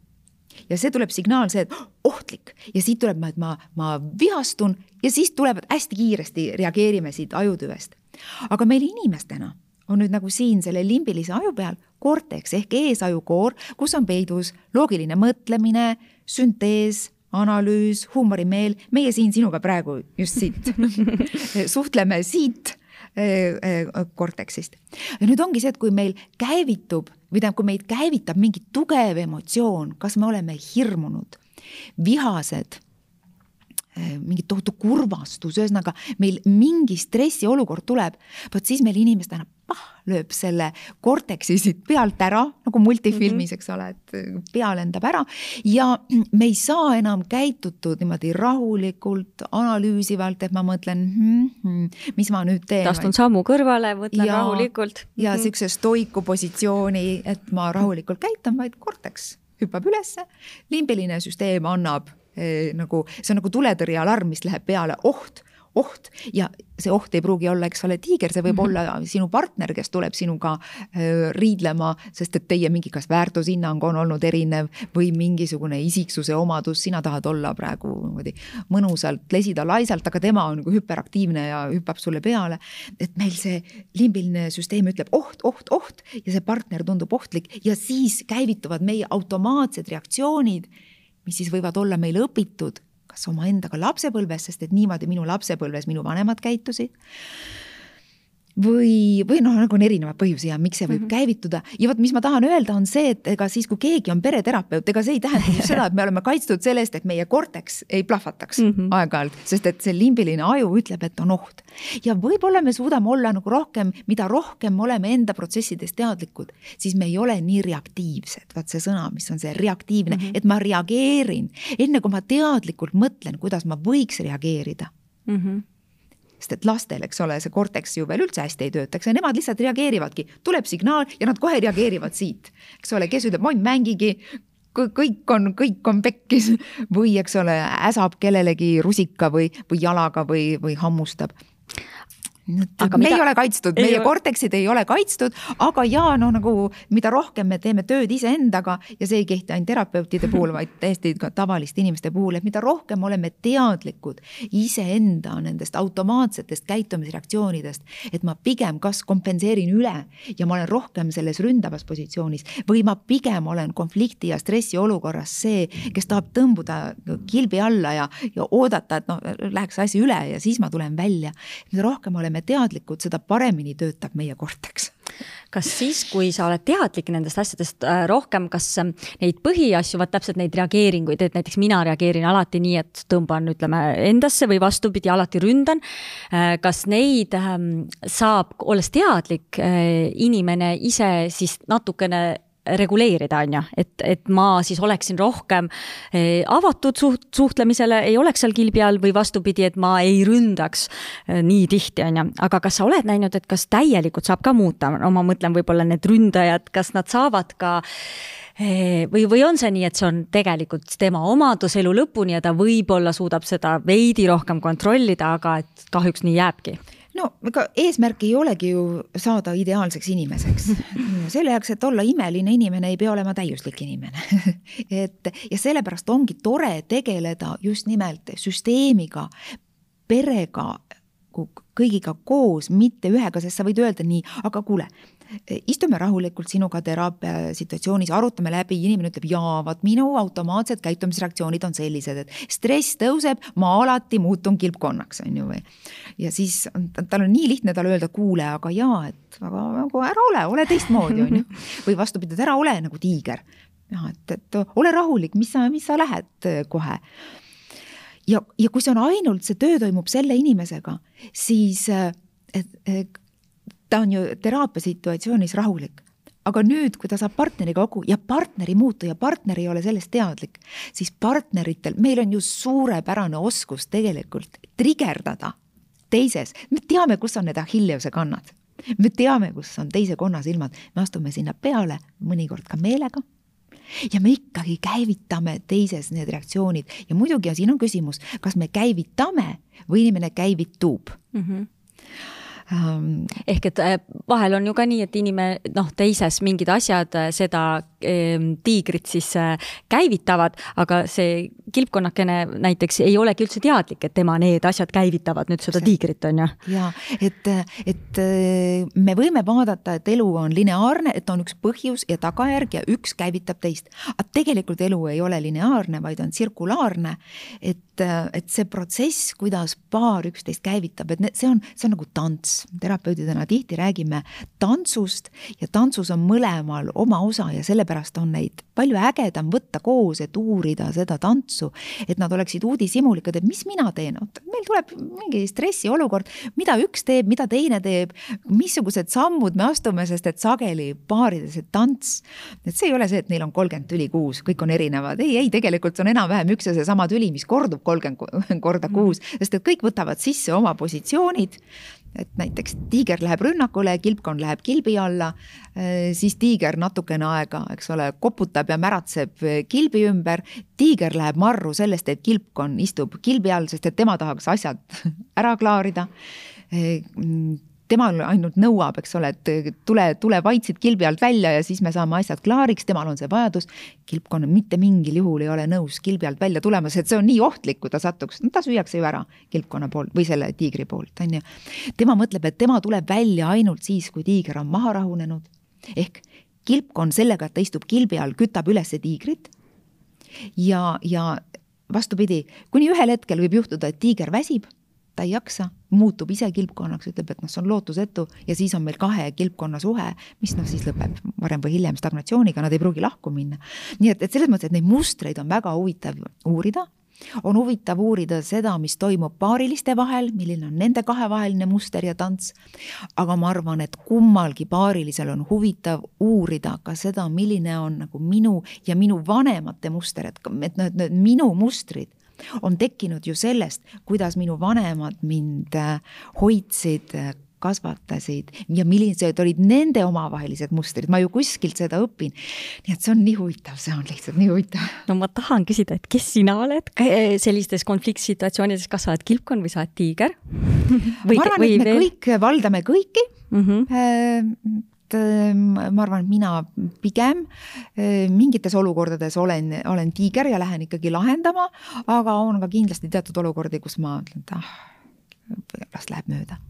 Ja see tuleb signaal see, et ohtlik. Ja siit tuleb, et ma, ma vihastun ja siis tulevad hästi kiiresti reageerime siit ajutüvest. aga meil inimestena on nüüd nagu siin selle limbilise aju peal korteks ehk eesajukoor, kus on peidus loogiline mõtlemine, süntees, analüüs, huumorimeel, meie siin sinuga praegu just siit suhtleme siit eh, eh, korteksist. ja nüüd ongi see, et kui meil käivitub või tähendab, kui meid käivitab mingi tugev emotsioon, kas me oleme hirmunud, vihased mingi tohutu kurvastus, ühesõnaga meil mingi stressiolukord tuleb, vot siis meil inimestena pah, lööb selle korteksi siit pealt ära, nagu multifilmis, mhm. eks ole, et pea lendab ära ja me ei saa enam käitutud niimoodi rahulikult, analüüsivalt, et ma mõtlen hmm,, hmm, mis ma nüüd teen.
astun sammu kõrvale, mõtlen
ja,
rahulikult.
ja mhm. siukse stoiku positsiooni, et ma rahulikult käitun, vaid korteks hüppab ülesse, limbiline süsteem annab eh, nagu, see on nagu tuletõrjealarm, mis läheb peale, oht oht ja see oht ei pruugi olla, eks ole, tiiger, see võib mm -hmm. olla sinu partner, kes tuleb sinuga äh, riidlema, sest et teie mingi kas väärtushinnang on olnud erinev või mingisugune isiksuse omadus, sina tahad olla praegu niimoodi mõnusalt, lesida laisalt, aga tema on nagu hüperaktiivne ja hüppab sulle peale. et meil see limbiline süsteem ütleb oht, oht, oht ja see partner tundub ohtlik ja siis käivituvad meie automaatsed reaktsioonid, mis siis võivad olla meil õpitud kas omaendaga lapsepõlves, sest et niimoodi minu lapsepõlves minu vanemad käitusid või, või noh, nagu on erinevaid põhjusi ja miks see võib mm -hmm. käivituda ja vot, mis ma tahan öelda, on see, et ega siis, kui keegi on pereterapeut, ega see ei tähenda just seda, et me oleme kaitstud selle eest, et meie korteks ei plahvataks mm -hmm. aeg-ajalt, sest et see limbiline aju ütleb, et on oht. ja võib-olla me suudame olla nagu rohkem, mida rohkem me oleme enda protsessidest teadlikud, siis me ei ole nii reaktiivsed, vaat see sõna, mis on see reaktiivne mm, -hmm. et ma reageerin, enne kui ma teadlikult mõtlen, kuidas ma võiks reageerida mm. -hmm sest et lastel, eks ole, see korteks ju veel üldse hästi ei töötaks ja nemad lihtsalt reageerivadki, tuleb signaal ja nad kohe reageerivad siit. eks ole, kes ütleb, ma mängigi, kõik on, kõik on pekkis. Või eks ole, äsab kellelegi rusika või, või jalaga või, või hammustab aga me mida... ei ole kaitstud, meie korteksid ei ole kaitstud, aga ja no nagu mida rohkem me teeme tööd iseendaga ja see ei kehti ainult terapeutide puhul, vaid täiesti ka tavaliste inimeste puhul, et mida rohkem oleme teadlikud iseenda nendest automaatsetest käitumisreaktsioonidest, et ma pigem kas kompenseerin üle ja ma olen rohkem selles ründavas positsioonis või ma pigem olen konflikti ja stressi olukorras see, kes tahab tõmbuda kilbi alla ja, ja oodata, et noh, läheks asi üle ja siis ma tulen välja. mida rohkem oleme oleme teadlikud, seda paremini töötab meie korteks
kas siis, kui sa oled teadlik nendest asjadest äh, rohkem, kas ähm, neid põhiasju, vaat täpselt neid reageeringuid, et näiteks mina reageerin alati nii, et tõmban, ütleme endasse või vastupidi, alati ründan. Äh, kas neid ähm, saab, olles teadlik äh, inimene ise siis natukene reguleerida, on ju, et, et ma siis oleksin rohkem eh, avatud suht-, suhtlemisele, ei oleks seal kilbi all või vastupidi, et ma ei ründaks eh, nii tihti, on ju. aga kas sa oled näinud, et kas täielikult saab ka muuta, no ma mõtlen võib-olla need ründajad, kas nad saavad ka eh, või, või on see nii, et see on tegelikult tema omadus elu lõpuni ja ta võib-olla suudab seda veidi rohkem kontrollida, aga et kahjuks nii jääbki
no ega eesmärk ei olegi ju saada ideaalseks inimeseks. selle jaoks, et olla imeline inimene, ei pea olema täiuslik inimene et ja sellepärast ongi tore tegeleda just nimelt süsteemiga, perega, kõigiga koos, mitte ühega, sest sa võid öelda nii, aga kuule, istume rahulikult sinuga teraapia situatsioonis, arutame läbi, inimene ütleb, jaa, vaat minu automaatsed käitumisreaktsioonid on sellised, et stress tõuseb, ma alati muutun kilpkonnaks, on ju, või. ja siis tal on nii lihtne talle öelda, kuule, aga jaa, et aga nagu ära ole, ole teistmoodi, on ju. või vastupidi, et ära ole nagu tiiger. jah, et, et ole rahulik, mis sa, mis sa lähed kohe ja, ja kui see on ainult, see töö toimub selle inimesega, siis et, et ta on ju teraapia situatsioonis rahulik aga nüüd, kui ta saab partneriga kokku ja partner ei muutu ja partner ei ole sellest teadlik, siis partneritel, meil on ju suurepärane oskus tegelikult trigerdada teises, me teame, kus on need Achilleuse kannad. me teame, kus on teise konna silmad, me astume sinna peale, mõnikord ka meelega. ja me ikkagi käivitame teises need reaktsioonid ja muidugi, ja siin on küsimus, kas me käivitame või inimene käivitub mm. -hmm
ähm,. ehk et äh, vahel on ju ka nii, et inimene noh, teises mingid asjad äh, seda eh, tiigrit siis äh, käivitavad, aga see kilpkonnakene näiteks ei olegi üldse teadlik, et tema need asjad käivitavad nüüd seda tiigrit, on ju.
ja et, et me võime vaadata, et elu on lineaarne, et on üks põhjus ja tagajärg ja üks käivitab teist. aga tegelikult elu ei ole lineaarne, vaid on tsirkulaarne. et, et see protsess, kuidas paar üksteist käivitab, et see on, see on nagu tants. Terapeudidena tihti räägime tantsust ja tantsus on mõlemal oma osa ja sellepärast on neid palju ägedam võtta koos, et uurida seda tantsu, et nad oleksid uudishimulikud, et mis mina teen, meil tuleb mingi stressiolukord, mida üks teeb, mida teine teeb, missugused sammud me astume, sest et sageli paarides, et tants, et see ei ole see, et neil on kolmkümmend tüli kuus, kõik on erinevad, ei, ei, tegelikult see on enam-vähem üks ja seesama tüli, mis kordub kolmkümmend korda kuus, sest et kõik võtavad sisse oma positsioonid. Et näiteks tiiger läheb rünnakule, kilpkonn läheb kilbi alla, siis tiiger natukene aega, eks ole, koputab ja märatseb kilbi ümber. tiiger läheb marru sellest, et kilpkonn istub kilbi all, sest et tema tahaks asjad ära klaarida temal ainult nõuab, eks ole, et tule, tule vaitsid kilbi alt välja ja siis me saame asjad klaariks, temal on see vajadus. kilpkonn mitte mingil juhul ei ole nõus kilbi alt välja tulema, sest see on nii ohtlik, kui ta satuks, no ta süüakse ju ära kilpkonna poolt või selle tiigri poolt, on ju. tema mõtleb, et tema tuleb välja ainult siis, kui tiiger on maha rahunenud. ehk kilpkonn sellega, et ta istub kilbi all, kütab üles tiigrit. ja, ja vastupidi, kuni ühel hetkel võib juhtuda, et tiiger väsib ta ei jaksa, muutub ise kilpkonnaks, ütleb, et noh, see on lootusetu ja siis on meil kahe kilpkonna suhe, mis noh, siis lõpeb varem või hiljem stagnatsiooniga, nad ei pruugi lahku minna. nii et, et selles mõttes, et neid mustreid on väga huvitav uurida, on huvitav uurida seda, mis toimub paariliste vahel, milline on nende kahevaheline muster ja tants. aga ma arvan, et kummalgi paarilisel on huvitav uurida ka seda, milline on nagu minu ja minu vanemate muster, et, et noh, et need minu mustrid on tekkinud ju sellest, kuidas minu vanemad mind äh, hoidsid, äh, kasvatasid ja millised olid nende omavahelised mustrid, ma ju kuskilt seda õpin. nii et see on nii huvitav, see on lihtsalt nii huvitav.
no ma tahan küsida, et kes sina oled sellistes konfliktsituatsioonides, kas sa oled kilpkonn või sa oled tiiger?
ma arvan, et me veel... kõik valdame kõiki mm. -hmm ma arvan, et mina pigem mingites olukordades olen, olen tiiger ja lähen ikkagi lahendama, aga on ka kindlasti teatud olukordi, kus ma ütlen, et ah, las läheb mööda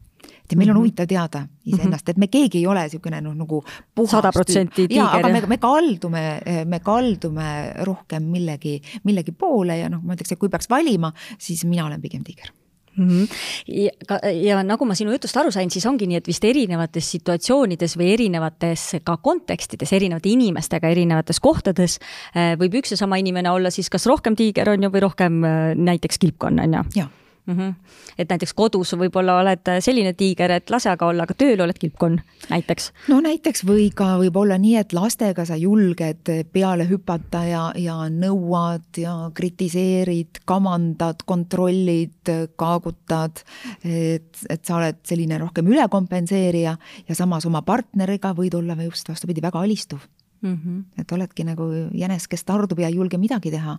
et meil on mhm. huvitav teada iseennast, et me keegi ei ole niisugune noh, nagu
sada protsenti tiiger.
aga me, me kaldume, me kaldume rohkem millegi, millegi poole ja noh, ma ütleks, et kui peaks valima, siis mina olen pigem tiiger
mm. -hmm. ja, ja nagu ma sinu jutust aru sain, siis ongi nii, et vist erinevates situatsioonides või erinevates ka kontekstides, erinevate inimestega erinevates kohtades äh, võib üks ja sama inimene olla siis kas rohkem tiiger, on ju, või rohkem äh, näiteks kilpkonn, on ju.
jah
mm. -hmm. et näiteks kodus võib-olla oled selline tiiger, et lase aga olla, aga tööl oled kilpkonn näiteks.
no näiteks või ka võib-olla nii, et lastega sa julged peale hüpata ja, ja nõuad ja kritiseerid, kamandad, kontrollid, kaagutad. et, et sa oled selline rohkem ülekompenseerija ja samas oma partneriga võid olla just vastupidi, väga alistuv mm. -hmm. et oledki nagu jänes, kes tardub ja ei julge midagi teha.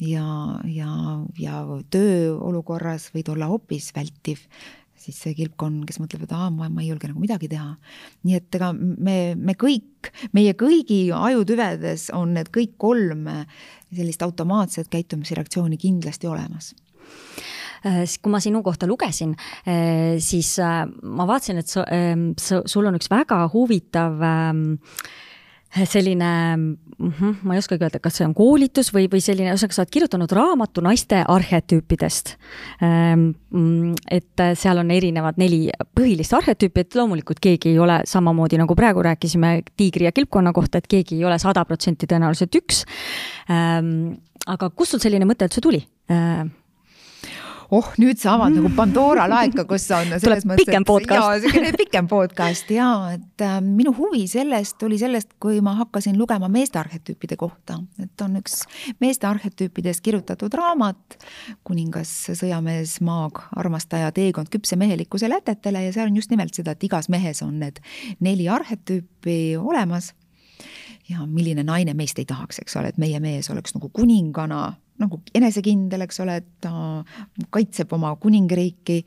ja, ja, ja tööolukorras võid olla hoopis vältiv, siis see kilpkonn, kes mõtleb, et aa, ma, ma ei julge nagu midagi teha. nii et ega me, me kõik, meie kõigi ajutüvedes on need kõik kolm sellist automaatset käitumisreaktsiooni kindlasti olemas
äh, kui ma sinu kohta lugesin, äh, siis äh, ma vaatasin, et sa, sul on üks väga huvitav ähm, selline mm, -hmm, ma ei oskagi öelda, kas see on koolitus või, või selline, ühesõnaga sa oled kirjutanud raamatu naiste arhetüüpidest. Ehm, et seal on erinevad neli põhilist arhetüüpi, et loomulikult keegi ei ole samamoodi nagu praegu rääkisime tiigri ja kilpkonna kohta, et keegi ei ole sada protsenti tõenäoliselt üks. Ehm, aga kust sul selline mõte üldse tuli?
Oh, nüüd sa avad nagu Pandora laeka, kus on
selles mõttes, pikem podcast.
selline pikem podcast ja et äh, minu huvi sellest tuli sellest, kui ma hakkasin lugema meeste arhetüüpide kohta, et on üks meeste arhetüüpidest kirjutatud raamat, kuningas, sõjamees, maag, armastaja, teekond küpse mehelikkuse lätetele ja seal on just nimelt seda, et igas mehes on need neli arhetüüpi olemas ja milline naine meist ei tahaks, eks ole, et meie mees oleks nagu kuningana nagu enesekindel, eks ole, et ta kaitseb oma kuningriiki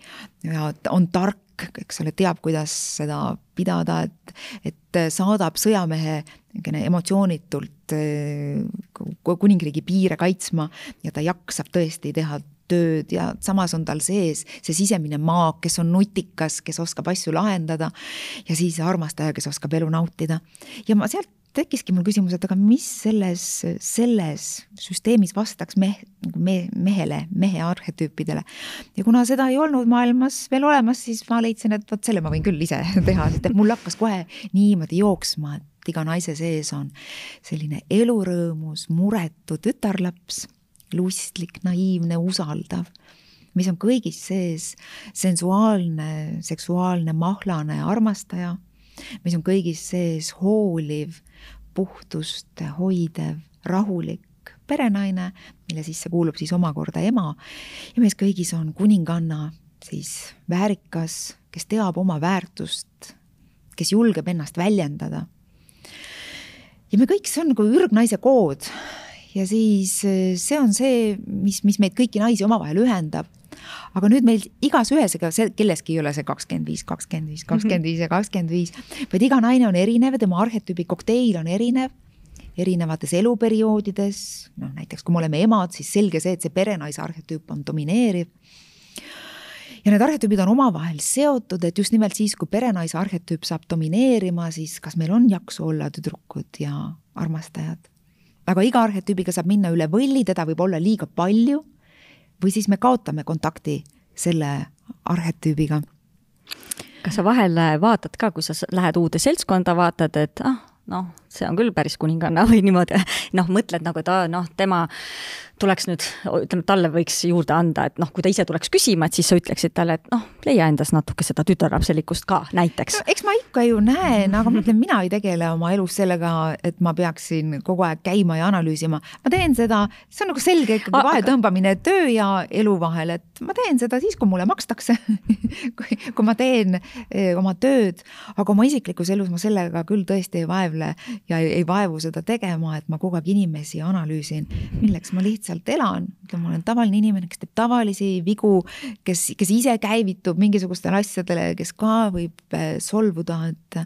ja on tark, eks ole, teab, kuidas seda pidada, et, et saadab sõjamehe niisugune emotsioonitult eh, kuningriigi piire kaitsma ja ta jaksab tõesti teha tööd ja samas on tal sees see sisemine maag, kes on nutikas, kes oskab asju lahendada ja siis armastaja, kes oskab elu nautida. ja ma sealt tekkiski mul küsimus, et aga mis selles, selles süsteemis vastaks meh-, me, mehele, mehe arhetüüpidele. ja kuna seda ei olnud maailmas veel olemas, siis ma leidsin, et vot selle ma võin küll ise teha, sest et mul hakkas kohe niimoodi jooksma, et iga naise sees on selline elurõõmus, muretu tütarlaps, lustlik, naiivne, usaldav mis on kõigis sees sensuaalne, seksuaalne, mahlane armastaja mis on kõigis sees hooliv, puhtust hoidev, rahulik perenaine, mille sisse kuulub siis omakorda ema. Ja meis kõigis on kuninganna, siis väärikas, kes teab oma väärtust, kes julgeb ennast väljendada. ja me kõik, see on nagu ürgnaise kood. Ja siis see on see, mis, mis meid kõiki naisi omavahel ühendab aga nüüd meil igas ühes, ega see kelleski ei ole see kakskümmend viis, kakskümmend viis, kakskümmend viis ja kakskümmend viis, vaid iga naine on erinev ja tema arhetüübi kokteil on erinev erinevates eluperioodides, noh näiteks kui me oleme emad, siis selge see, et see perenaise arhetüüp on domineeriv. ja need arhetüübid on omavahel seotud, et just nimelt siis, kui perenaise arhetüüp saab domineerima, siis kas meil on jaksu olla tüdrukud ja armastajad. aga iga arhetüübiga saab minna üle võlli, teda võib olla liiga palju või siis me kaotame kontakti selle arhetüübiga.
kas sa vahel vaatad ka, kui sa lähed uude seltskonda, vaatad, et ah, noh, see on küll päris kuninganna või niimoodi, noh, mõtled nagu, et aa, noh, tema tuleks nüüd, ütleme, talle võiks juurde anda, et noh, kui ta ise tuleks küsima, et siis sa ütleksid talle, et noh, leia endas natuke seda tütarlapselikkust ka näiteks
no,. eks ma ikka ju näen, aga ma ütlen, mina ei tegele oma elus sellega, et ma peaksin kogu aeg käima ja analüüsima. ma teen seda, see on nagu selge ikkagi vahetõmbamine töö ja elu vahel, et ma teen seda siis, kui mulle makstakse kui, kui ma teen eh, oma tööd, aga oma isiklikus elus ma sellega küll tõesti ei vaevle ja ei, ei vaevu seda tegema, et ma kogu aeg inimesi analüüsin, milleks ma lihtsalt elan, ütleme, ma olen tavaline inimene, kes teeb tavalisi vigu, kes, kes ise käivitub mingisugustele asjadele, kes ka võib äh, solvuda, et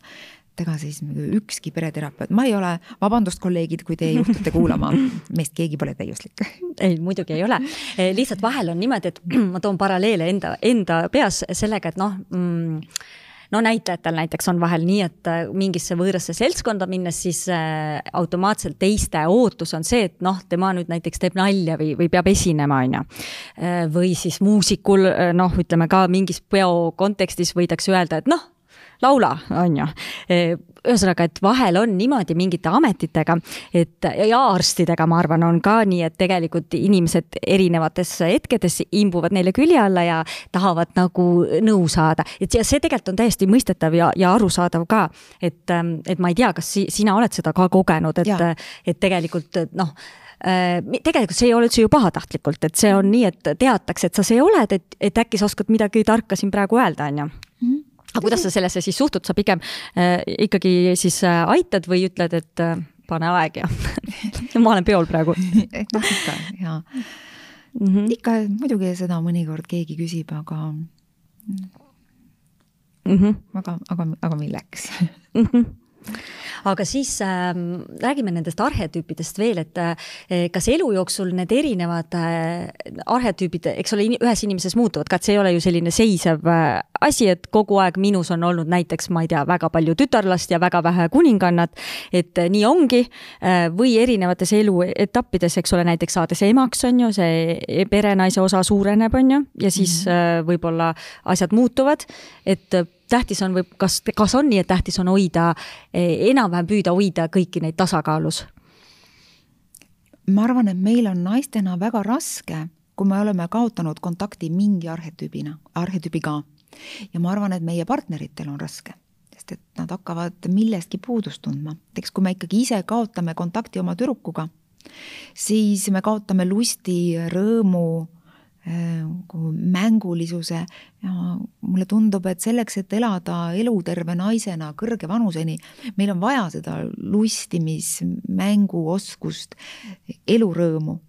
et ega siis ükski pereterapeut, ma ei ole, vabandust, kolleegid, kui te juhtute kuulama, meist keegi pole täiuslik.
ei, muidugi ei ole. Eh, lihtsalt vahel on niimoodi, et ma toon paralleele enda, enda peas sellega, et noh mm, no näitajatel näiteks on vahel nii, et äh, mingisse võõrasse seltskonda minnes, siis äh, automaatselt teiste ootus on see, et noh, tema nüüd näiteks teeb nalja või, või peab esinema, on ju. Äh, või siis muusikul noh, ütleme ka mingis peo kontekstis võidakse öelda, et noh, laula, on ju ühesõnaga, et vahel on niimoodi mingite ametitega, et ja arstidega, ma arvan, on ka nii, et tegelikult inimesed erinevates hetkedes imbuvad neile külje alla ja tahavad nagu nõu saada. et ja see tegelikult on täiesti mõistetav ja, ja arusaadav ka, et, et ma ei tea, kas si sina oled seda ka kogenud, et, et tegelikult noh äh, tegelikult see ei ole üldse ju pahatahtlikult, et see on nii, et teatakse, et sa see oled, et, et äkki sa oskad midagi tarka siin praegu öelda, on ju aga kuidas sa sellesse siis suhtud, sa pigem äh, ikkagi siis äh, aitad või ütled, et äh, pane aeg ja ma olen peol praegu
noh, ikka ja mm -hmm. ikka muidugi seda mõnikord keegi küsib, aga mm, -hmm. aga, aga, aga milleks mm? -hmm
aga siis äh, räägime nendest arhetüüpidest veel, et äh, kas elu jooksul need erinevad äh, arhetüübid, eks ole, ühes inimeses muutuvad ka, et see ei ole ju selline seisev äh, asi, et kogu aeg minus on olnud näiteks, ma ei tea, väga palju tütarlast ja väga vähe kuningannat. et äh, nii ongi äh, või erinevates eluetappides, eks ole, näiteks saades emaks, on ju, see perenaise osa suureneb, on ju, ja siis mm -hmm. võib-olla asjad muutuvad, et tähtis on või kas, kas on nii, et tähtis on hoida, eh, enam-vähem püüda hoida kõiki neid tasakaalus?
ma arvan, et meil on naistena väga raske, kui me oleme kaotanud kontakti mingi arhetüübina, arhetüübiga. ja ma arvan, et meie partneritel on raske, sest et nad hakkavad millestki puudust tundma. eks kui me ikkagi ise kaotame kontakti oma tüdrukuga, siis me kaotame lusti, rõõmu nagu mängulisuse ja mulle tundub, et selleks, et elada eluterve naisena kõrge vanuseni, meil on vaja seda lustimis, mänguoskust, elurõõmu.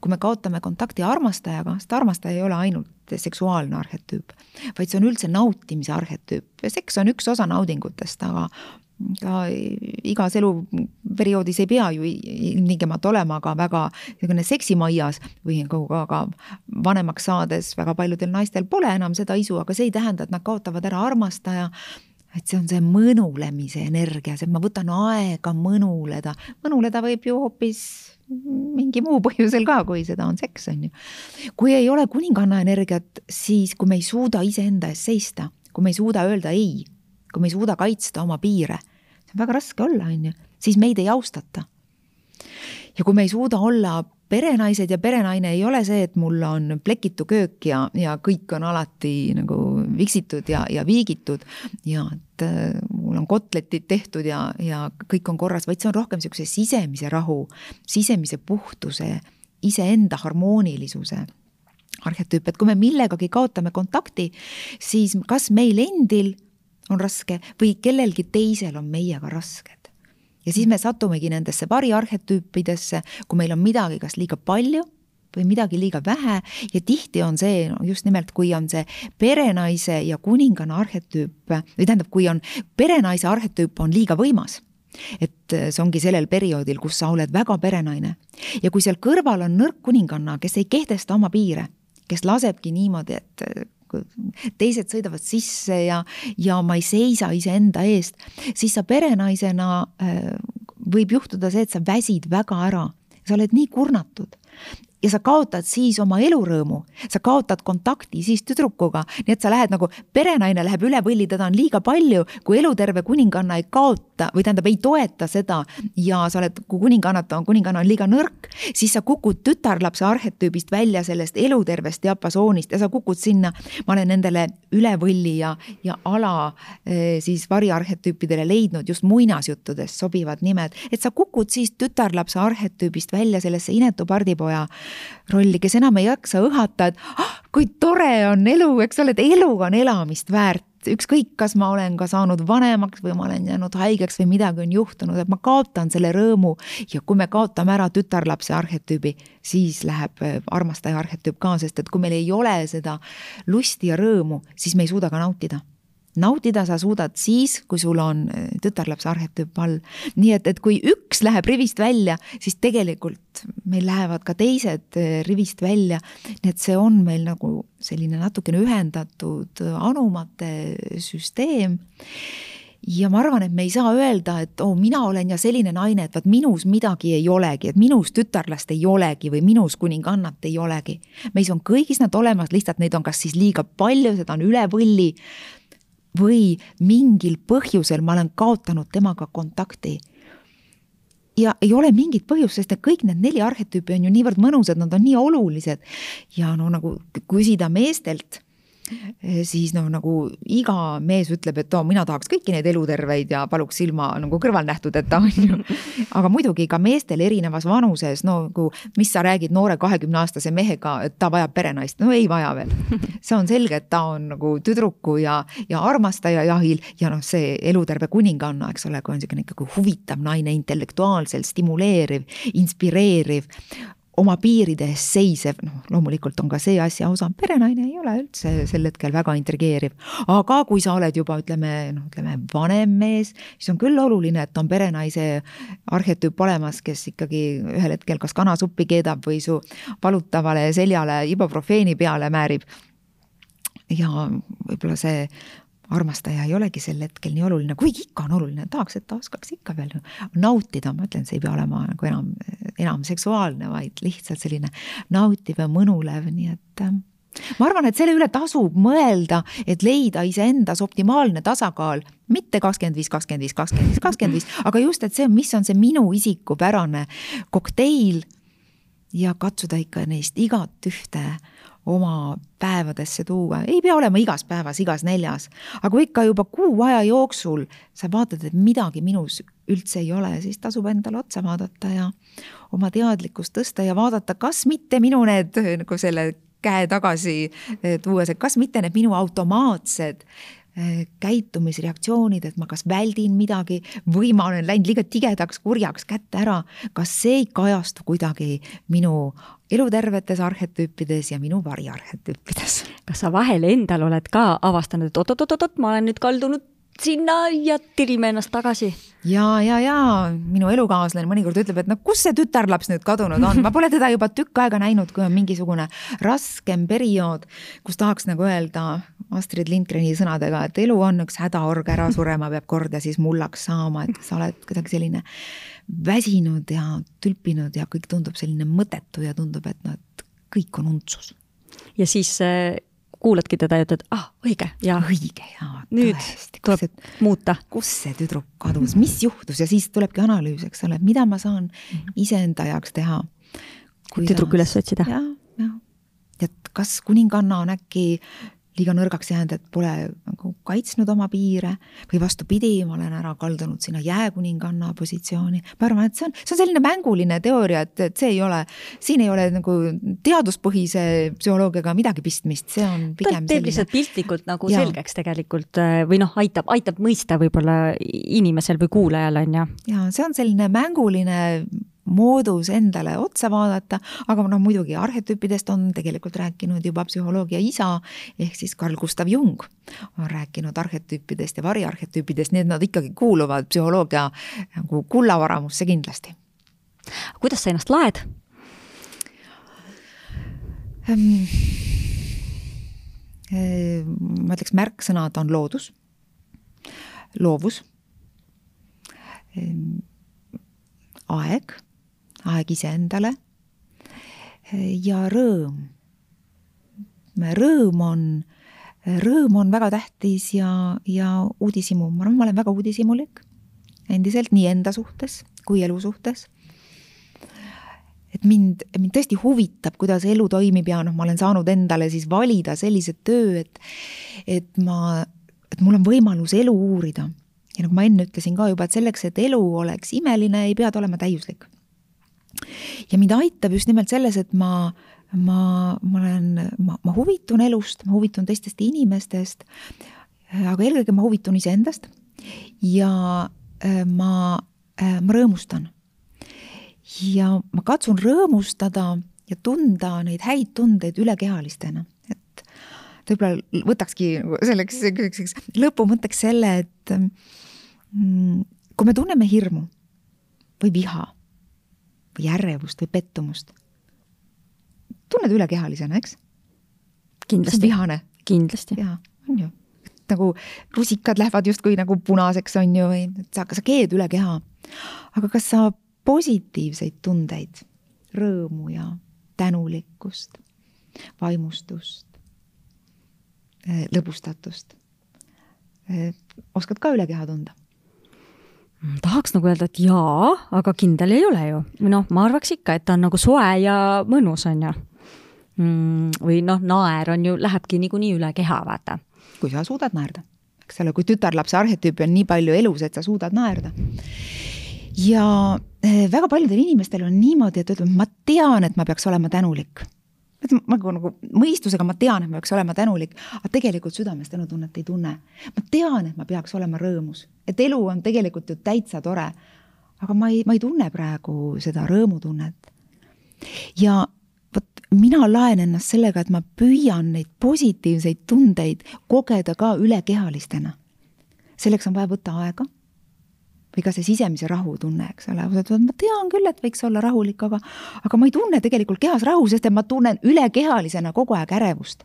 kui me kaotame kontakti armastajaga, sest armastaja ei ole ainult seksuaalne arhetüüp, vaid see on üldse nautimise arhetüüp ja seks on üks osa naudingutest, aga ka igas eluperioodis ei pea ju ilmtingimata olema ka väga niisugune seksimaias või nagu ka, ka vanemaks saades väga paljudel naistel pole enam seda isu, aga see ei tähenda, et nad kaotavad ära armastaja, et see on see mõnulemise energia, see, et ma võtan aega mõnuleda, mõnuleda võib ju hoopis mingi muu põhjusel ka, kui seda on seks, on ju. kui ei ole kuninganna energiat, siis kui me ei suuda iseenda eest seista, kui me ei suuda öelda ei kui me ei suuda kaitsta oma piire, väga raske olla, on ju, siis meid ei austata. ja kui me ei suuda olla perenaised ja perenaine ei ole see, et mul on plekitu köök ja, ja kõik on alati nagu viksitud ja, ja viigitud ja et äh, mul on kotletid tehtud ja, ja kõik on korras, vaid see on rohkem niisuguse sisemise rahu, sisemise puhtuse, iseenda harmoonilisuse arhetüüp, et kui me millegagi kaotame kontakti, siis kas meil endil on raske või kellelgi teisel on meiega rasked. ja siis me satumegi nendesse variarhetüüpidesse, kui meil on midagi kas liiga palju või midagi liiga vähe. Ja tihti on see no, just nimelt, kui on see perenaise ja kuninganna arhetüüp või tähendab, kui on perenaise arhetüüp on liiga võimas. Et see ongi sellel perioodil, kus sa oled väga perenaine. Ja kui seal kõrval on nõrk kuninganna, kes ei kehtesta oma piire, kes lasebki niimoodi, et teised sõidavad sisse ja, ja ma ei seisa iseenda eest, siis sa perenaisena äh, võib juhtuda see, et sa väsid väga ära, sa oled nii kurnatud. Ja sa kaotad siis oma elurõõmu, sa kaotad kontakti siis tüdrukuga, nii et sa lähed nagu, perenaine läheb üle võlli, teda on liiga palju, kui eluterve kuninganna ei kaota või tähendab, ei toeta seda ja sa oled, kui kuningannat on, kuninganna on liiga nõrk, siis sa kukud tütarlapse arhetüübist välja sellest elutervest diapasoonist ja sa kukud sinna, ma olen nendele üle võlli ja, ja ala eh, siis variarhetüüpidele leidnud just muinasjuttudest sobivad nimed, et sa kukud siis tütarlapse arhetüübist välja sellesse inetu pardipoja rolli, kes enam ei jaksa õhata, et ah, kui tore on elu, eks ole, et elu on elamist väärt ükskõik, kas ma olen ka saanud vanemaks või ma olen jäänud haigeks või midagi on juhtunud, et ma kaotan selle rõõmu. Ja kui me kaotame ära tütarlapse arhetüübi, siis läheb äh, armastaja arhetüüp ka, sest et kui meil ei ole seda lusti ja rõõmu, siis me ei suuda ka nautida nautida sa suudad siis, kui sul on äh, tütarlapse arhetüüp all. nii et, et kui üks läheb rivist välja, siis tegelikult meil lähevad ka teised äh, rivist välja. nii et see on meil nagu selline natukene ühendatud äh, anumate süsteem ja ma arvan, et me ei saa öelda, et oo oh,, mina olen ja selline naine, et vaat minus midagi ei olegi, et minus tütarlast ei olegi või minus kuningannat ei olegi. meis on kõigis nad olemas, lihtsalt neid on kas siis liiga palju, seda on üle võlli või mingil põhjusel ma olen kaotanud temaga kontakti. ja ei ole mingit põhjust, sest et kõik need neli arhetüüpi on ju niivõrd mõnusad, nad on nii olulised ja no nagu küsida meestelt siis noh, nagu iga mees ütleb, et oo, mina tahaks kõiki neid eluterveid ja paluks ilma nagu kõrvalnähtudeta, on ju. aga muidugi ka meestel erinevas vanuses, no nagu, mis sa räägid noore kahekümneaastase mehega, et ta vajab perenaist, no ei vaja veel. see on selge, et ta on nagu tüdruku ja, ja armastaja jahil ja noh, see eluterve kuninganna, eks ole, kui on niisugune ikkagi huvitav naine, intellektuaalselt stimuleeriv, inspireeriv oma piiride eest seisev, noh, loomulikult on ka see asja osa, perenaine ei ole üldse sel hetkel väga intrigeeriv. aga kui sa oled juba ütleme, noh, ütleme vanem mees, siis on küll oluline, et on perenaise arhetüüp olemas, kes ikkagi ühel hetkel kas kanasuppi keedab või su valutavale seljale ibuprofeeni peale määrib. ja võib-olla see armastaja ei olegi sel hetkel nii oluline, kuigi ikka on oluline, tahaks, et ta oskaks ikka veel nautida, ma ütlen, see ei pea olema nagu enam, enam seksuaalne, vaid lihtsalt selline nautiv ja mõnulev, nii et äh, ma arvan, et selle üle tasub mõelda, et leida iseendas optimaalne tasakaal, mitte kakskümmend viis, kakskümmend viis, kakskümmend viis, kakskümmend viis, aga just, et see, mis on see minu isikupärane kokteil ja katsuda ikka neist igat ühte oma päevadesse tuua, ei pea olema igas päevas, igas neljas, aga kui ikka juba kuu aja jooksul sa vaatad, et midagi minus üldse ei ole, siis tasub endale otsa vaadata ja oma teadlikkust tõsta ja vaadata, kas mitte minu need nagu selle käe tagasi tuues, et kas mitte need minu automaatsed käitumisreaktsioonid, et ma kas väldin midagi või ma olen läinud liiga tigedaks, kurjaks kätte ära, kas see ei kajastu kuidagi minu elutervetes arhetüüpides ja minu variarhetüüpides?
kas sa vahel endal oled ka avastanud, et oot-oot-oot-oot, ma olen nüüd kaldunud sinna ja tirime ennast tagasi.
ja, ja, ja minu elukaaslane mõnikord ütleb, et no kus see tütarlaps nüüd kadunud on, ma pole teda juba tükk aega näinud, kui on mingisugune raskem periood, kus tahaks nagu öelda Astrid Lindgreni sõnadega, et elu on üks hädaorg, ära surema peab kord ja siis mullaks saama, et sa oled kuidagi selline väsinud ja tülpinud ja kõik tundub selline mõttetu ja tundub, et noh, et kõik on untsus.
ja siis kuuladki teda ja ütled, ah, õige ja.
õige ja.
nüüd tõesti, tuleb see, muuta.
kus see tüdruk kadus, mis juhtus ja siis tulebki analüüs, eks ole, mida ma saan mhm. iseenda jaoks teha.
tüdruk üles otsida.
jah, jah. et kas kuninganna on äkki liiga nõrgaks jäänud, et pole nagu kaitsnud oma piire või vastupidi, ma olen ära kaldunud sinna jääkuninganna positsiooni. ma arvan, et see on, see on selline mänguline teooria, et, et see ei ole, siin ei ole nagu teaduspõhise psühholoogiaga midagi pistmist, see on pigem
ta teeb lihtsalt piltlikult nagu ja. selgeks tegelikult äh, või noh, aitab, aitab mõista võib-olla inimesel või kuulajal, on ju.
ja see on selline mänguline moodus endale otsa vaadata, aga noh, muidugi arhetüüpidest on tegelikult rääkinud juba psühholoogia isa ehk siis Carl Gustav Jung on rääkinud arhetüüpidest ja variarhetüüpidest, nii et nad ikkagi kuuluvad psühholoogia nagu kullavaramusse kindlasti.
kuidas sa ennast laed
ähm,? ma ütleks, märksõnad on loodus, loovus ähm,, aeg aeg iseendale ja rõõm. rõõm on, rõõm on väga tähtis ja, ja uudishimu, ma arvan, ma olen väga uudishimulik endiselt nii enda suhtes kui elu suhtes. et mind, mind tõesti huvitab, kuidas elu toimib ja noh, ma olen saanud endale siis valida sellise töö, et, et ma, et mul on võimalus elu uurida. ja nagu ma enne ütlesin ka juba, et selleks, et elu oleks imeline, ei pea ta olema täiuslik ja mind aitab just nimelt selles, et ma, ma, ma olen, ma, ma huvitun elust, ma huvitun teistest inimestest, aga eelkõige ma huvitun iseendast ja äh, ma, äh, ma rõõmustan. ja ma katsun rõõmustada ja tunda neid häid tundeid ülekehalistena, et võib-olla võtakski selleks selliseks lõpumõtteks selle, et mm, kui me tunneme hirmu või viha või ärevust või pettumust. tunned ülekehalisena, eks?
kindlasti.
vihane.
kindlasti.
jaa, on ju. nagu rusikad lähevad justkui nagu punaseks, on ju, või sa, sa keed üle keha. aga kas sa positiivseid tundeid, rõõmu ja tänulikkust, vaimustust, lõbustatust eh, oskad ka üle keha tunda?
Tahaks nagu öelda, et jaa, aga kindel ei ole ju. või noh, ma arvaks ikka, et ta on nagu soe ja mõnus, on ju mm,. või noh, naer on ju, lähebki niikuinii üle keha, vaata.
kui sa suudad naerda, eks ole, kui tütarlapse arhetüüpi on nii palju elus, et sa suudad naerda. ja eh, väga paljudel inimestel on niimoodi, et ütlevad, ma tean, et ma peaks olema tänulik et ma nagu, nagu mõistusega ma tean, et ma peaks olema tänulik, aga tegelikult südames tänutunnet ei tunne. ma tean, et ma peaks olema rõõmus, et elu on tegelikult ju täitsa tore. aga ma ei, ma ei tunne praegu seda rõõmutunnet. ja vot mina laen ennast sellega, et ma püüan neid positiivseid tundeid kogeda ka ülekehalistena. selleks on vaja võtta aega või ka see sisemise rahu tunne, eks ole, ma tean küll, et võiks olla rahulik, aga, aga ma ei tunne tegelikult kehas rahu, sest et ma tunnen ülekehalisena kogu aeg ärevust.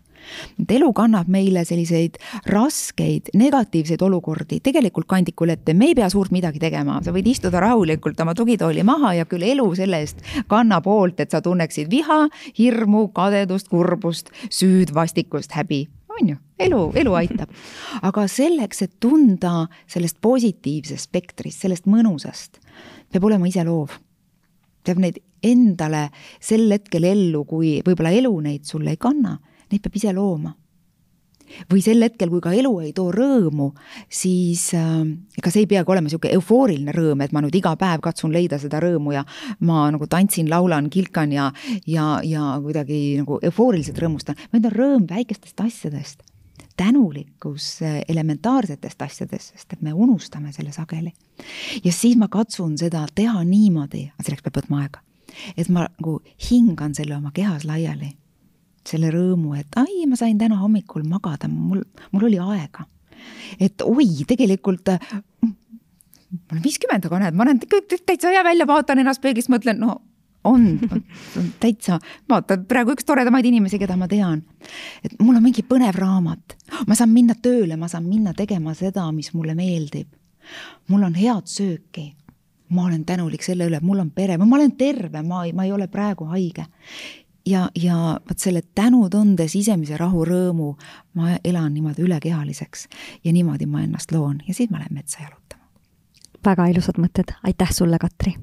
et elu kannab meile selliseid raskeid negatiivseid olukordi tegelikult kandikul ette, me ei pea suurt midagi tegema, sa võid istuda rahulikult oma tugitooli maha ja küll elu selle eest kannab hoolt, et sa tunneksid viha, hirmu, kadedust, kurbust, süüd, vastikust, häbi on ju, elu, elu aitab. aga selleks, et tunda sellest positiivsest spektrist, sellest mõnusast, peab olema ise loov. peab neid endale sel hetkel ellu, kui võib-olla elu neid sulle ei kanna, neid peab ise looma või sel hetkel, kui ka elu ei too rõõmu, siis äh, ega see ei peagi olema niisugune eufooriline rõõm, et ma nüüd iga päev katsun leida seda rõõmu ja ma nagu tantsin, laulan, kilkan ja, ja, ja kuidagi nagu eufooriliselt rõõmustan, vaid on rõõm väikestest asjadest tänulikkus äh, elementaarsetest asjadest, sest et me unustame selle sageli. ja siis ma katsun seda teha niimoodi, selleks peab võtma aega, et ma nagu hingan selle oma kehas laiali selle rõõmu, et ai, ma sain täna hommikul magada, mul, mul oli aega. et oi, tegelikult ma olen viiskümmend, aga näed, ma olen täitsa hea välja, vaatan ennast peeglist, mõtlen, no on, on täitsa, vaata praegu üks toredamaid inimesi, keda ma tean. et mul on mingi põnev raamat, ma saan minna tööle, ma saan minna tegema seda, mis mulle meeldib. mul on head sööki, ma olen tänulik selle üle, et mul on pere, ma olen terve, ma ei, ma ei ole praegu haige ja, ja vot selle tänutunde sisemise rahu rõõmu ma elan niimoodi ülekehaliseks ja niimoodi ma ennast loon. Ja siis ma lähen metsa jalutama.
väga ilusad mõtted, aitäh sulle, Katri